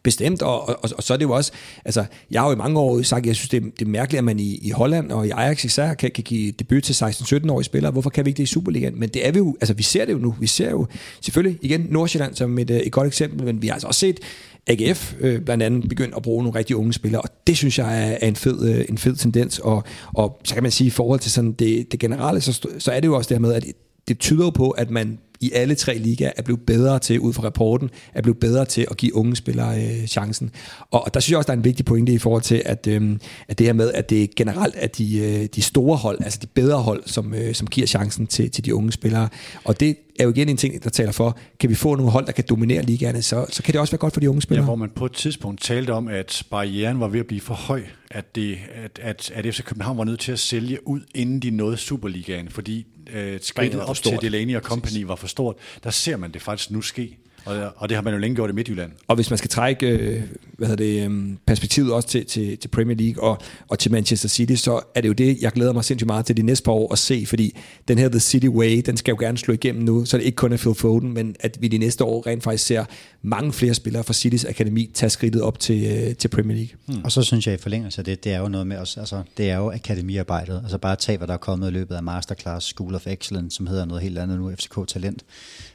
Bestemt, og, og, og så er det jo også, altså jeg har jo i mange år sagt, jeg synes det er, det er mærkeligt, at man i, i Holland og i Ajax især kan, kan give debut til 16-17-årige spillere. Hvorfor kan vi ikke det i Superligaen? Men det er vi jo, altså vi ser det jo nu. Vi ser jo selvfølgelig igen Nordsjælland som et, øh, et godt eksempel, men vi har altså også set AGF øh, blandt andet begyndt at bruge nogle rigtig unge spillere, og det synes jeg er, er en, fed, øh, en fed tendens, og, og så kan man sige i forhold til sådan det, det generelle, så, så er det jo også det med, at det tyder på, at man i alle tre ligaer er blevet bedre til, ud fra rapporten, er blevet bedre til at give unge spillere øh, chancen. Og, og der synes jeg også, der er en vigtig pointe i forhold til, at, øh, at det her med, at det generelt er de, øh, de store hold, altså de bedre hold, som, øh, som giver chancen til, til de unge spillere. Og det er jo igen en ting, der taler for, kan vi få nogle hold, der kan dominere ligaerne, så, så kan det også være godt for de unge spillere. Ja, hvor man på et tidspunkt talte om, at barrieren var ved at blive for høj, at, det, at, at, at FC København var nødt til at sælge ud, inden de nåede Superligaen, fordi øh, skridtet op til Delaney og Company var for stort. Der ser man det faktisk nu ske. Og, og det har man jo længe gjort i Midtjylland. Og hvis man skal trække øh, hvad hedder det, øh, perspektivet også til, til, til Premier League og, og til Manchester City, så er det jo det, jeg glæder mig sindssygt meget til de næste par år at se, fordi den her The City Way, den skal jo gerne slå igennem nu, så det ikke kun er Phil Foden, men at vi de næste år rent faktisk ser mange flere spillere fra Citys akademi tage skridtet op til, øh, til Premier League. Hmm. Og så synes jeg i forlængelse af det, det er jo noget med os, altså det er jo akademiarbejdet, altså bare tage, hvad der er kommet i løbet af Masterclass School of Excellence, som hedder noget helt andet nu, FCK Talent.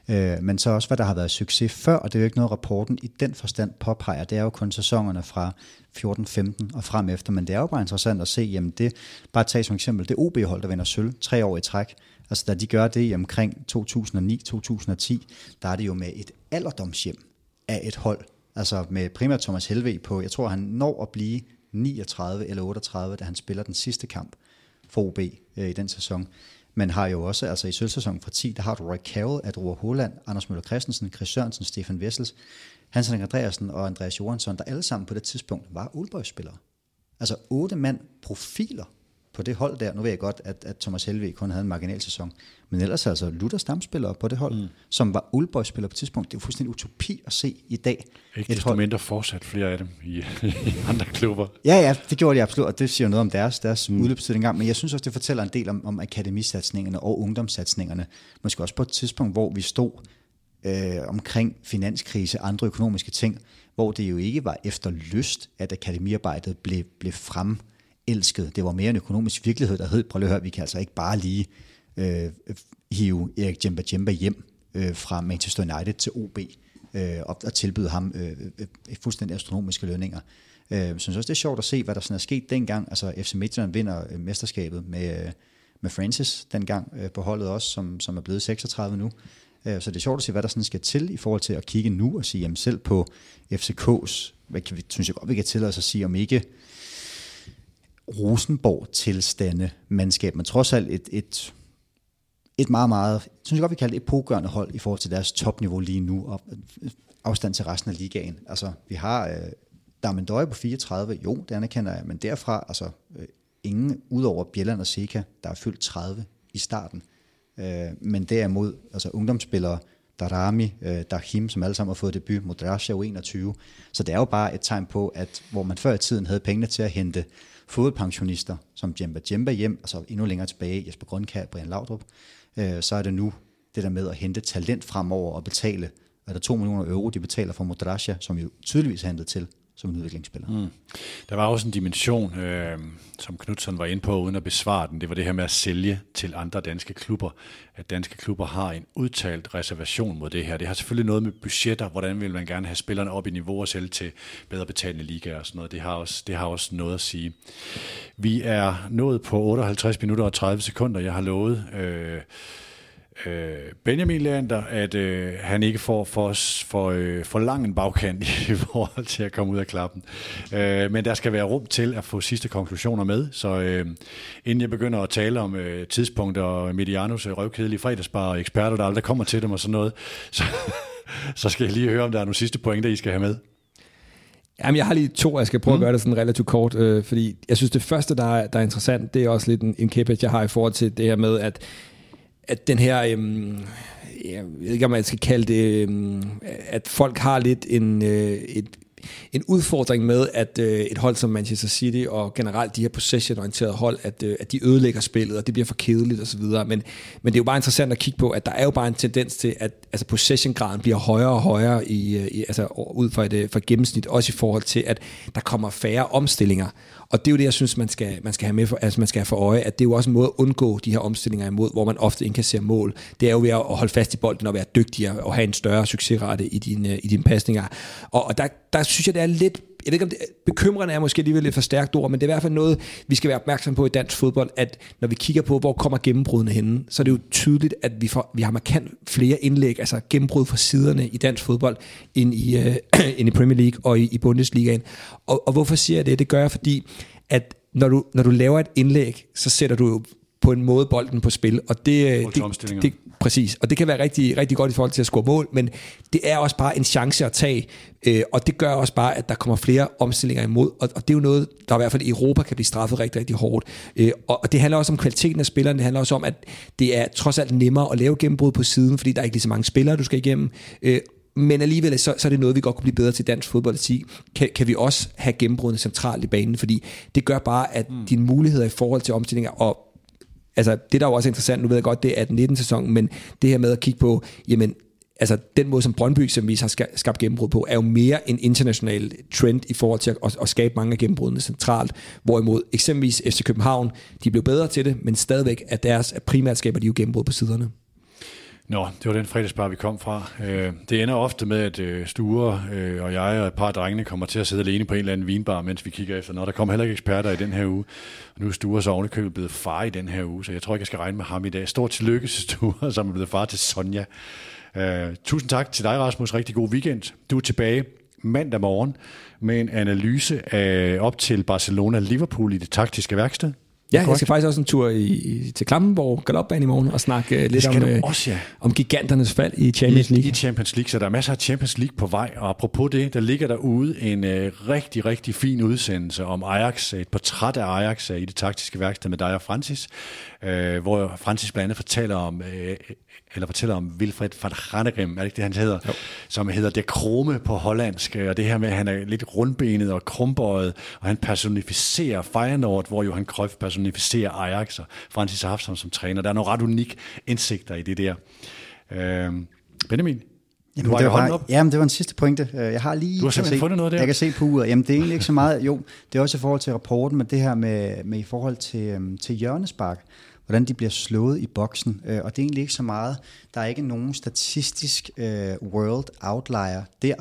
Øh, men så også, hvad der har været succes før, og det er jo ikke noget, rapporten i den forstand påpeger. Det er jo kun sæsonerne fra 14-15 og frem efter, men det er jo bare interessant at se, jamen det, bare tage som eksempel, det OB-hold, der vinder sølv tre år i træk, altså da de gør det i omkring 2009-2010, der er det jo med et alderdomshjem af et hold, altså med primært Thomas Helve på, jeg tror han når at blive 39 eller 38, da han spiller den sidste kamp for OB øh, i den sæson men har jo også, altså i sølvsæsonen fra 10, der har du Roy Carroll, Adroa Holland, Anders Møller Christensen, Chris Sørensen, Stefan Vessels, Hans Henrik Andreasen og Andreas Johansson, der alle sammen på det tidspunkt var Oldboys-spillere. Altså otte mand profiler på det hold der. Nu ved jeg godt, at, at Thomas Helve kun havde en marginal sæson. Men ellers altså Luther stamspillere på det hold, mm. som var Uldborg-spillere på et tidspunkt. Det er jo fuldstændig utopi at se i dag. Ikke desto hold. mindre fortsat flere af dem i, i andre klubber. Ja, ja, det gjorde de absolut, og det siger noget om deres, deres mm. udløbstid engang. Men jeg synes også, det fortæller en del om, om akademisatsningerne og ungdomssatsningerne. Måske også på et tidspunkt, hvor vi stod øh, omkring finanskrise, andre økonomiske ting, hvor det jo ikke var efter lyst, at akademiarbejdet blev, blev frem elskede. Det var mere en økonomisk virkelighed, der hed, prøv at høre, vi kan altså ikke bare lige øh, hive Erik Jemba Jemba hjem øh, fra Manchester United til OB øh, og, og tilbyde ham øh, øh, øh fuldstændig astronomiske lønninger. Øh, synes også, det er sjovt at se, hvad der sådan er sket dengang. Altså FC Midtjylland vinder øh, mesterskabet med, øh, med Francis dengang øh, på holdet også, som, som er blevet 36 nu. Øh, så det er sjovt at se, hvad der sådan skal til i forhold til at kigge nu og sige, jamen selv på FCK's, hvad kan vi, synes jeg godt, vi kan tillade os at sige, om ikke Rosenborg-tilstande mandskab, men trods alt et, et, et meget, meget, synes jeg godt, vi kalder det et pågørende hold i forhold til deres topniveau lige nu, og øh, afstand til resten af ligaen. Altså, vi har øh, Damendøje på 34, jo, det anerkender jeg, men derfra, altså, øh, ingen udover Bjelland og Seca, der er fyldt 30 i starten. Øh, men derimod, altså ungdomsspillere, Darami, øh, Dahim, som alle sammen har fået debut, Modrasja 21. Så det er jo bare et tegn på, at hvor man før i tiden havde pengene til at hente fodboldpensionister, som Jemba Jemba hjem, og så endnu længere tilbage, Jesper Grønkær, Brian Laudrup, øh, så er det nu det der med at hente talent fremover og betale, er der 2 millioner euro, de betaler for Modrasja, som jo tydeligvis er hentet til som en udviklingsspiller. Mm. Der var også en dimension, øh, som Knudsen var inde på, uden at besvare den. Det var det her med at sælge til andre danske klubber. At danske klubber har en udtalt reservation mod det her. Det har selvfølgelig noget med budgetter. Hvordan vil man gerne have spillerne op i niveau og sælge til bedre betalende ligaer og sådan noget. Det har også, det har også noget at sige. Vi er nået på 58 minutter og 30 sekunder. Jeg har lovet... Øh, øh, Benjamin Leander, at øh, han ikke får for, for, øh, for lang en bagkant i forhold til at komme ud af klappen. Øh, men der skal være rum til at få sidste konklusioner med, så øh, inden jeg begynder at tale om øh, tidspunkter og Medianos øh, røvkedelige fredagsbar og eksperter, der aldrig kommer til dem og sådan noget, så, så skal jeg lige høre, om der er nogle sidste pointer, I skal have med. Jamen, jeg har lige to, jeg skal prøve mm. at gøre det sådan relativt kort, øh, fordi jeg synes, det første, der er, der er interessant, det er også lidt en, en kæppe, jeg har i forhold til det her med, at at den her, øhm, jeg ved ikke om man skal kalde det, øhm, at folk har lidt en, øh, et, en udfordring med, at øh, et hold som Manchester City og generelt de her possession-orienterede hold, at, øh, at de ødelægger spillet, og det bliver for kedeligt osv. Men, men det er jo bare interessant at kigge på, at der er jo bare en tendens til, at altså possession-graden bliver højere og højere i, øh, i, altså, ud fra et, øh, fra gennemsnit, også i forhold til, at der kommer færre omstillinger. Og det er jo det, jeg synes, man skal, man skal have med for, altså man skal have for øje, at det er jo også en måde at undgå de her omstillinger imod, hvor man ofte indkasserer mål. Det er jo ved at holde fast i bolden og være dygtigere og have en større succesrate i dine, øh, i dine pasninger. Og, og der, der synes jeg, det er lidt jeg ved ikke om det, bekymrende er måske alligevel lidt for stærkt ord, men det er i hvert fald noget, vi skal være opmærksom på i dansk fodbold, at når vi kigger på, hvor kommer gennembrudene henne, så er det jo tydeligt, at vi, får, vi har markant flere indlæg, altså gennembrud fra siderne i dansk fodbold, end i, øh, end i Premier League og i, i Bundesligaen. Og, og hvorfor siger jeg det? Det gør jeg, fordi at når du, når du laver et indlæg, så sætter du jo på en måde bolden på spil, og det, det, det, præcis, og det kan være rigtig, rigtig godt i forhold til at score mål, men det er også bare en chance at tage, øh, og det gør også bare, at der kommer flere omstillinger imod, og, og det er jo noget, der i hvert fald i Europa kan blive straffet rigtig, rigtig hårdt, øh, og, og det handler også om kvaliteten af spillerne, det handler også om, at det er trods alt nemmere at lave gennembrud på siden, fordi der er ikke lige så mange spillere, du skal igennem, øh, men alligevel så, så er det noget, vi godt kunne blive bedre til dansk fodbold at sige, kan, kan vi også have gennembrudene centralt i banen, fordi det gør bare, at mm. dine muligheder i forhold til omstillinger, og altså det der er jo også interessant, nu ved jeg godt, det er 19 sæson, men det her med at kigge på, jamen altså den måde, som Brøndby som har skabt gennembrud på, er jo mere en international trend i forhold til at, at, at skabe mange af gennembrudene centralt, hvorimod eksempelvis FC København, de blev bedre til det, men stadigvæk er deres primært skaber de jo gennembrud på siderne. Nå, det var den fredagsbar, vi kom fra. Øh, det ender ofte med, at øh, Sture øh, og jeg og et par drengene kommer til at sidde alene på en eller anden vinbar, mens vi kigger efter. Nå, der kommer heller ikke eksperter i den her uge. Og nu er Sture så ovenikøbet blevet far i den her uge, så jeg tror ikke, jeg skal regne med ham i dag. Stort tillykke til Sture, som er blevet far til Sonja. Øh, tusind tak til dig, Rasmus. Rigtig god weekend. Du er tilbage mandag morgen med en analyse af op til Barcelona-Liverpool i det taktiske værksted. Ja, jeg skal faktisk også en tur i, til Klampenborg Galopbane i morgen og snakke uh, lidt om, uh, også, ja. om giganternes fald i Champions League. I, I Champions League, så der er masser af Champions League på vej, og apropos det, der ligger derude en uh, rigtig, rigtig fin udsendelse om Ajax, et portræt af Ajax uh, i det taktiske værksted med dig og Francis, uh, hvor Francis blandt andet fortæller om uh, eller fortæller om Wilfred van Hanegem, er det ikke det, han hedder? Jo. Som hedder Det Krome på hollandsk, og det her med, at han er lidt rundbenet og krumbøjet, og han personificerer Feyenoord, hvor Johan Cruyff personificerer Ajax, og Francis haft som, som træner. Der er nogle ret unik indsigter i det der. Øh, Benjamin, Jamen, det, var, op. jamen, det var en sidste pointe. Øh, jeg har lige... Du har simpelthen se, fundet noget der? Jeg kan se på uret. Jamen, det er egentlig ikke så meget... Jo, det er også i forhold til rapporten, men det her med, med i forhold til, øhm, til hjørnespark hvordan de bliver slået i boksen. Øh, og det er egentlig ikke så meget. Der er ikke nogen statistisk øh, world outlier der.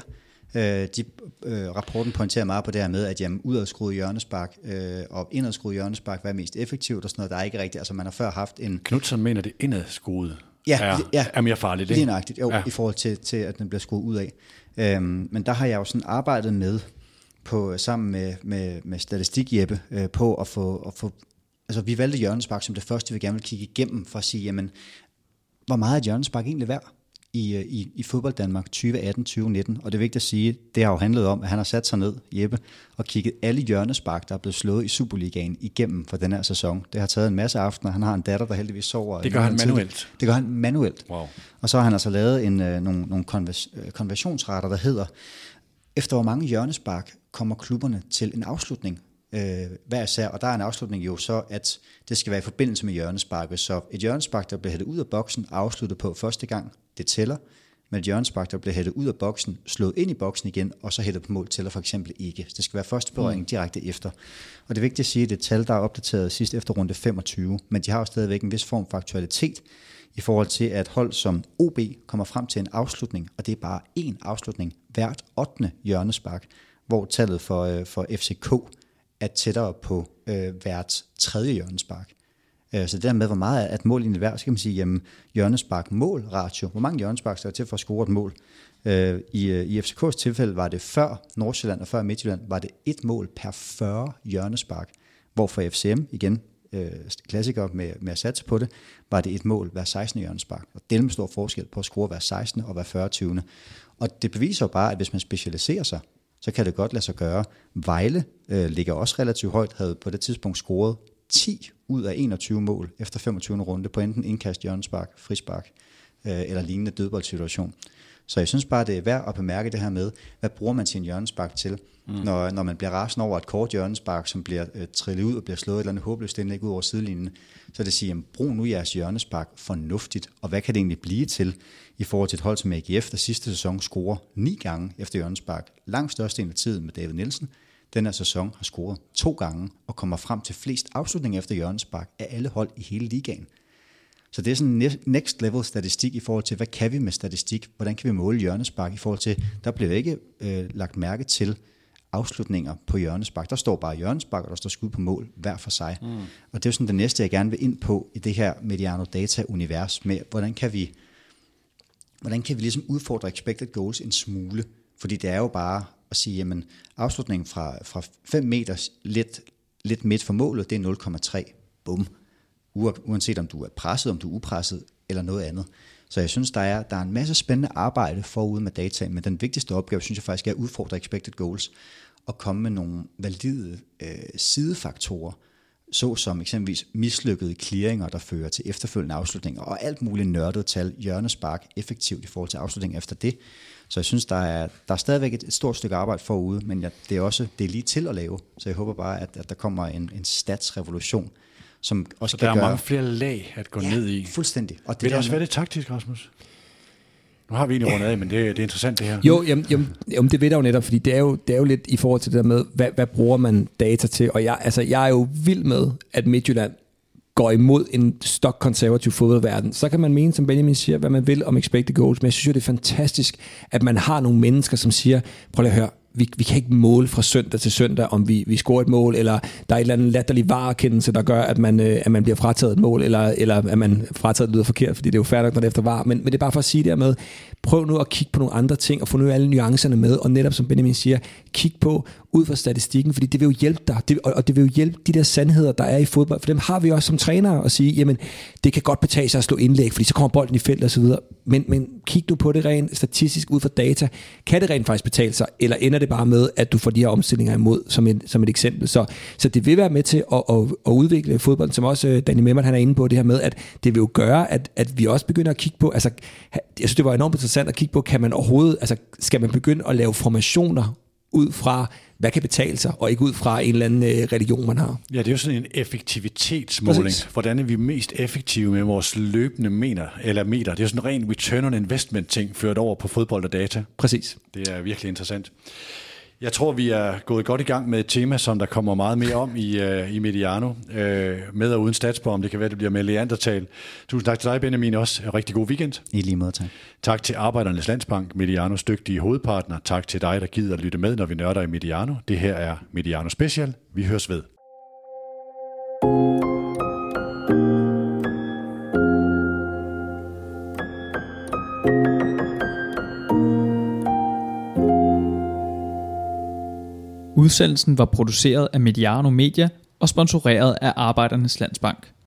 Øh, de, øh, rapporten pointerer meget på det her med, at jamen, udadskruet hjørnespark øh, og indadskruet hjørnespark, hvad er mest effektivt og sådan noget. Der er ikke rigtigt. Altså man har før haft en... Knudsen mener, det indadskruet ja, er, ja, er mere farligt, ikke? Lige jo, ja. i forhold til, til, at den bliver skruet ud af. Øhm, men der har jeg jo sådan arbejdet med, på, sammen med, med, med statistik Jeppe, øh, på at få, at få altså vi valgte hjørnespark som det første, vi gerne vil kigge igennem, for at sige, jamen, hvor meget er hjørnespark egentlig værd i, øh, i, i fodbold Danmark 2018-2019? Og det er vigtigt at sige, det har jo handlet om, at han har sat sig ned, Jeppe, og kigget alle hjørnespark, der er blevet slået i Superligaen igennem for den her sæson. Det har taget en masse aftener. Han har en datter, der heldigvis sover. Det gør han manuelt? Tid. Det gør han manuelt. Wow. Og så har han altså lavet en, øh, nogle, nogle konvers, øh, konversionsretter, der hedder, efter hvor mange hjørnespark kommer klubberne til en afslutning øh, hver især, og der er en afslutning jo så, at det skal være i forbindelse med hjørnesparket, så et hjørnespark, der bliver hættet ud af boksen, afsluttet på første gang, det tæller, med et hjørnespark, der bliver hættet ud af boksen, slået ind i boksen igen, og så hættet på mål tæller for eksempel ikke. Det skal være første berøring mm. direkte efter. Og det er vigtigt at sige, at det tal, der er opdateret sidst efter runde 25, men de har jo stadigvæk en vis form for aktualitet i forhold til, at hold som OB kommer frem til en afslutning, og det er bare én afslutning hvert 8. hjørnespark, hvor tallet for, øh, for FCK er tættere på øh, hvert tredje hjørnespark. Øh, så det der med, hvor meget at mål egentlig værd, så kan man sige, jamen, hjørnespark mål ratio. Hvor mange hjørnespark skal der til for at score et mål? Øh, I, øh, I FCK's tilfælde var det før Nordsjælland og før Midtjylland, var det et mål per 40 hjørnespark. Hvor for FCM, igen, øh, klassiker med, med at satse på det, var det et mål hver 16. hjørnespark. Og det er en stor forskel på at score hver 16. og hver 40. 20. Og det beviser jo bare, at hvis man specialiserer sig, så kan det godt lade sig gøre. Vejle øh, ligger også relativt højt, havde på det tidspunkt scoret 10 ud af 21 mål efter 25. runde på enten indkast, hjørnespark, frispark øh, eller lignende dødboldsituation. Så jeg synes bare, det er værd at bemærke det her med, hvad bruger man sin hjørnespark til, mm. når, når man bliver rasende over et kort hjørnespark, som bliver øh, trillet ud og bliver slået et eller andet håbløst indlæg ud over sidelinjen. Så det siger, jamen, brug nu jeres hjørnespark fornuftigt, og hvad kan det egentlig blive til i forhold til et hold som AGF, der sidste sæson scorer ni gange efter hjørnespark. Langt største af tiden med David Nielsen, den her sæson har scoret to gange og kommer frem til flest afslutninger efter hjørnespark af alle hold i hele ligaen. Så det er sådan next level statistik i forhold til, hvad kan vi med statistik? Hvordan kan vi måle hjørnespark i forhold til, der bliver ikke øh, lagt mærke til afslutninger på hjørnespark. Der står bare hjørnespark, og der står skud på mål hver for sig. Mm. Og det er sådan det næste, jeg gerne vil ind på i det her Mediano Data-univers med, hvordan kan vi, hvordan kan vi ligesom udfordre expected goals en smule? Fordi det er jo bare at sige, jamen afslutningen fra, fra 5 meter lidt, lidt midt for målet, det er 0,3. Bum. Uanset om du er presset, om du er upresset eller noget andet. Så jeg synes, der er, der er en masse spændende arbejde forud med data, men den vigtigste opgave, synes jeg faktisk, er at udfordre expected goals og komme med nogle valide øh, sidefaktorer, såsom eksempelvis mislykkede clearinger, der fører til efterfølgende afslutninger, og alt muligt nørdet tal, hjørnespark, effektivt i forhold til afslutning efter det. Så jeg synes, der er, der er stadigvæk et, et stort stykke arbejde forude, men jeg, det er også det er lige til at lave. Så jeg håber bare, at, at der kommer en, en statsrevolution, som også så kan der er gøre... mange flere lag at gå ja, ned i. fuldstændig. Og det Vil det også være det taktisk, Rasmus? Nu har vi egentlig rundet af, men det, det er interessant det her. Jo, jamen, jamen, jamen, det ved jeg jo netop, fordi det er jo, det er jo lidt i forhold til det der med, hvad, hvad bruger man data til? Og jeg, altså, jeg er jo vild med, at Midtjylland går imod en stok konservativ fodboldverden. Så kan man mene, som Benjamin siger, hvad man vil om expected goals, men jeg synes jo, det er fantastisk, at man har nogle mennesker, som siger, prøv lige at høre, vi, vi kan ikke måle fra søndag til søndag, om vi, vi scorer et mål, eller der er et eller andet latterlig varekendelse, der gør, at man, øh, at man bliver frataget et mål, eller, eller at man frataget lyder forkert, fordi det er jo færdigt, når det efter var. Men, men det er bare for at sige det med, prøv nu at kigge på nogle andre ting, og få nu alle nuancerne med, og netop som Benjamin siger, kig på ud fra statistikken, fordi det vil jo hjælpe dig, det, og det vil jo hjælpe de der sandheder, der er i fodbold, for dem har vi også som trænere at sige, jamen, det kan godt betale sig at slå indlæg, fordi så kommer bolden i felt og så videre. Men, men kig nu på det rent statistisk ud fra data. Kan det rent faktisk betale sig, eller ender det bare med, at du får de her omstillinger imod, som en, som et eksempel. Så, så det vil være med til at, at, at udvikle fodbold, som også øh, Danny Memmert han er inde på, det her med, at det vil jo gøre, at, at vi også begynder at kigge på, altså, jeg synes, det var enormt interessant at kigge på, kan man overhovedet, altså, skal man begynde at lave formationer ud fra, hvad kan betale sig, og ikke ud fra en eller anden øh, religion, man har. Ja, det er jo sådan en effektivitetsmåling. Præcis. Hvordan er vi mest effektive med vores løbende meter, eller meter? Det er jo sådan en ren return on investment ting, ført over på fodbold og data. Præcis. Det er virkelig interessant. Jeg tror, vi er gået godt i gang med et tema, som der kommer meget mere om i, uh, i Mediano. Uh, med og uden statsborg, det kan være, det bliver med Leandertal. Tusind tak til dig, Benjamin, også. Rigtig god weekend. I lige måde, tak. Tak til Arbejdernes Landsbank, Medianos dygtige hovedpartner. Tak til dig, der gider at lytte med, når vi nørder i Mediano. Det her er Mediano Special. Vi høres ved. Udsendelsen var produceret af Mediano Media og sponsoreret af Arbejdernes Landsbank.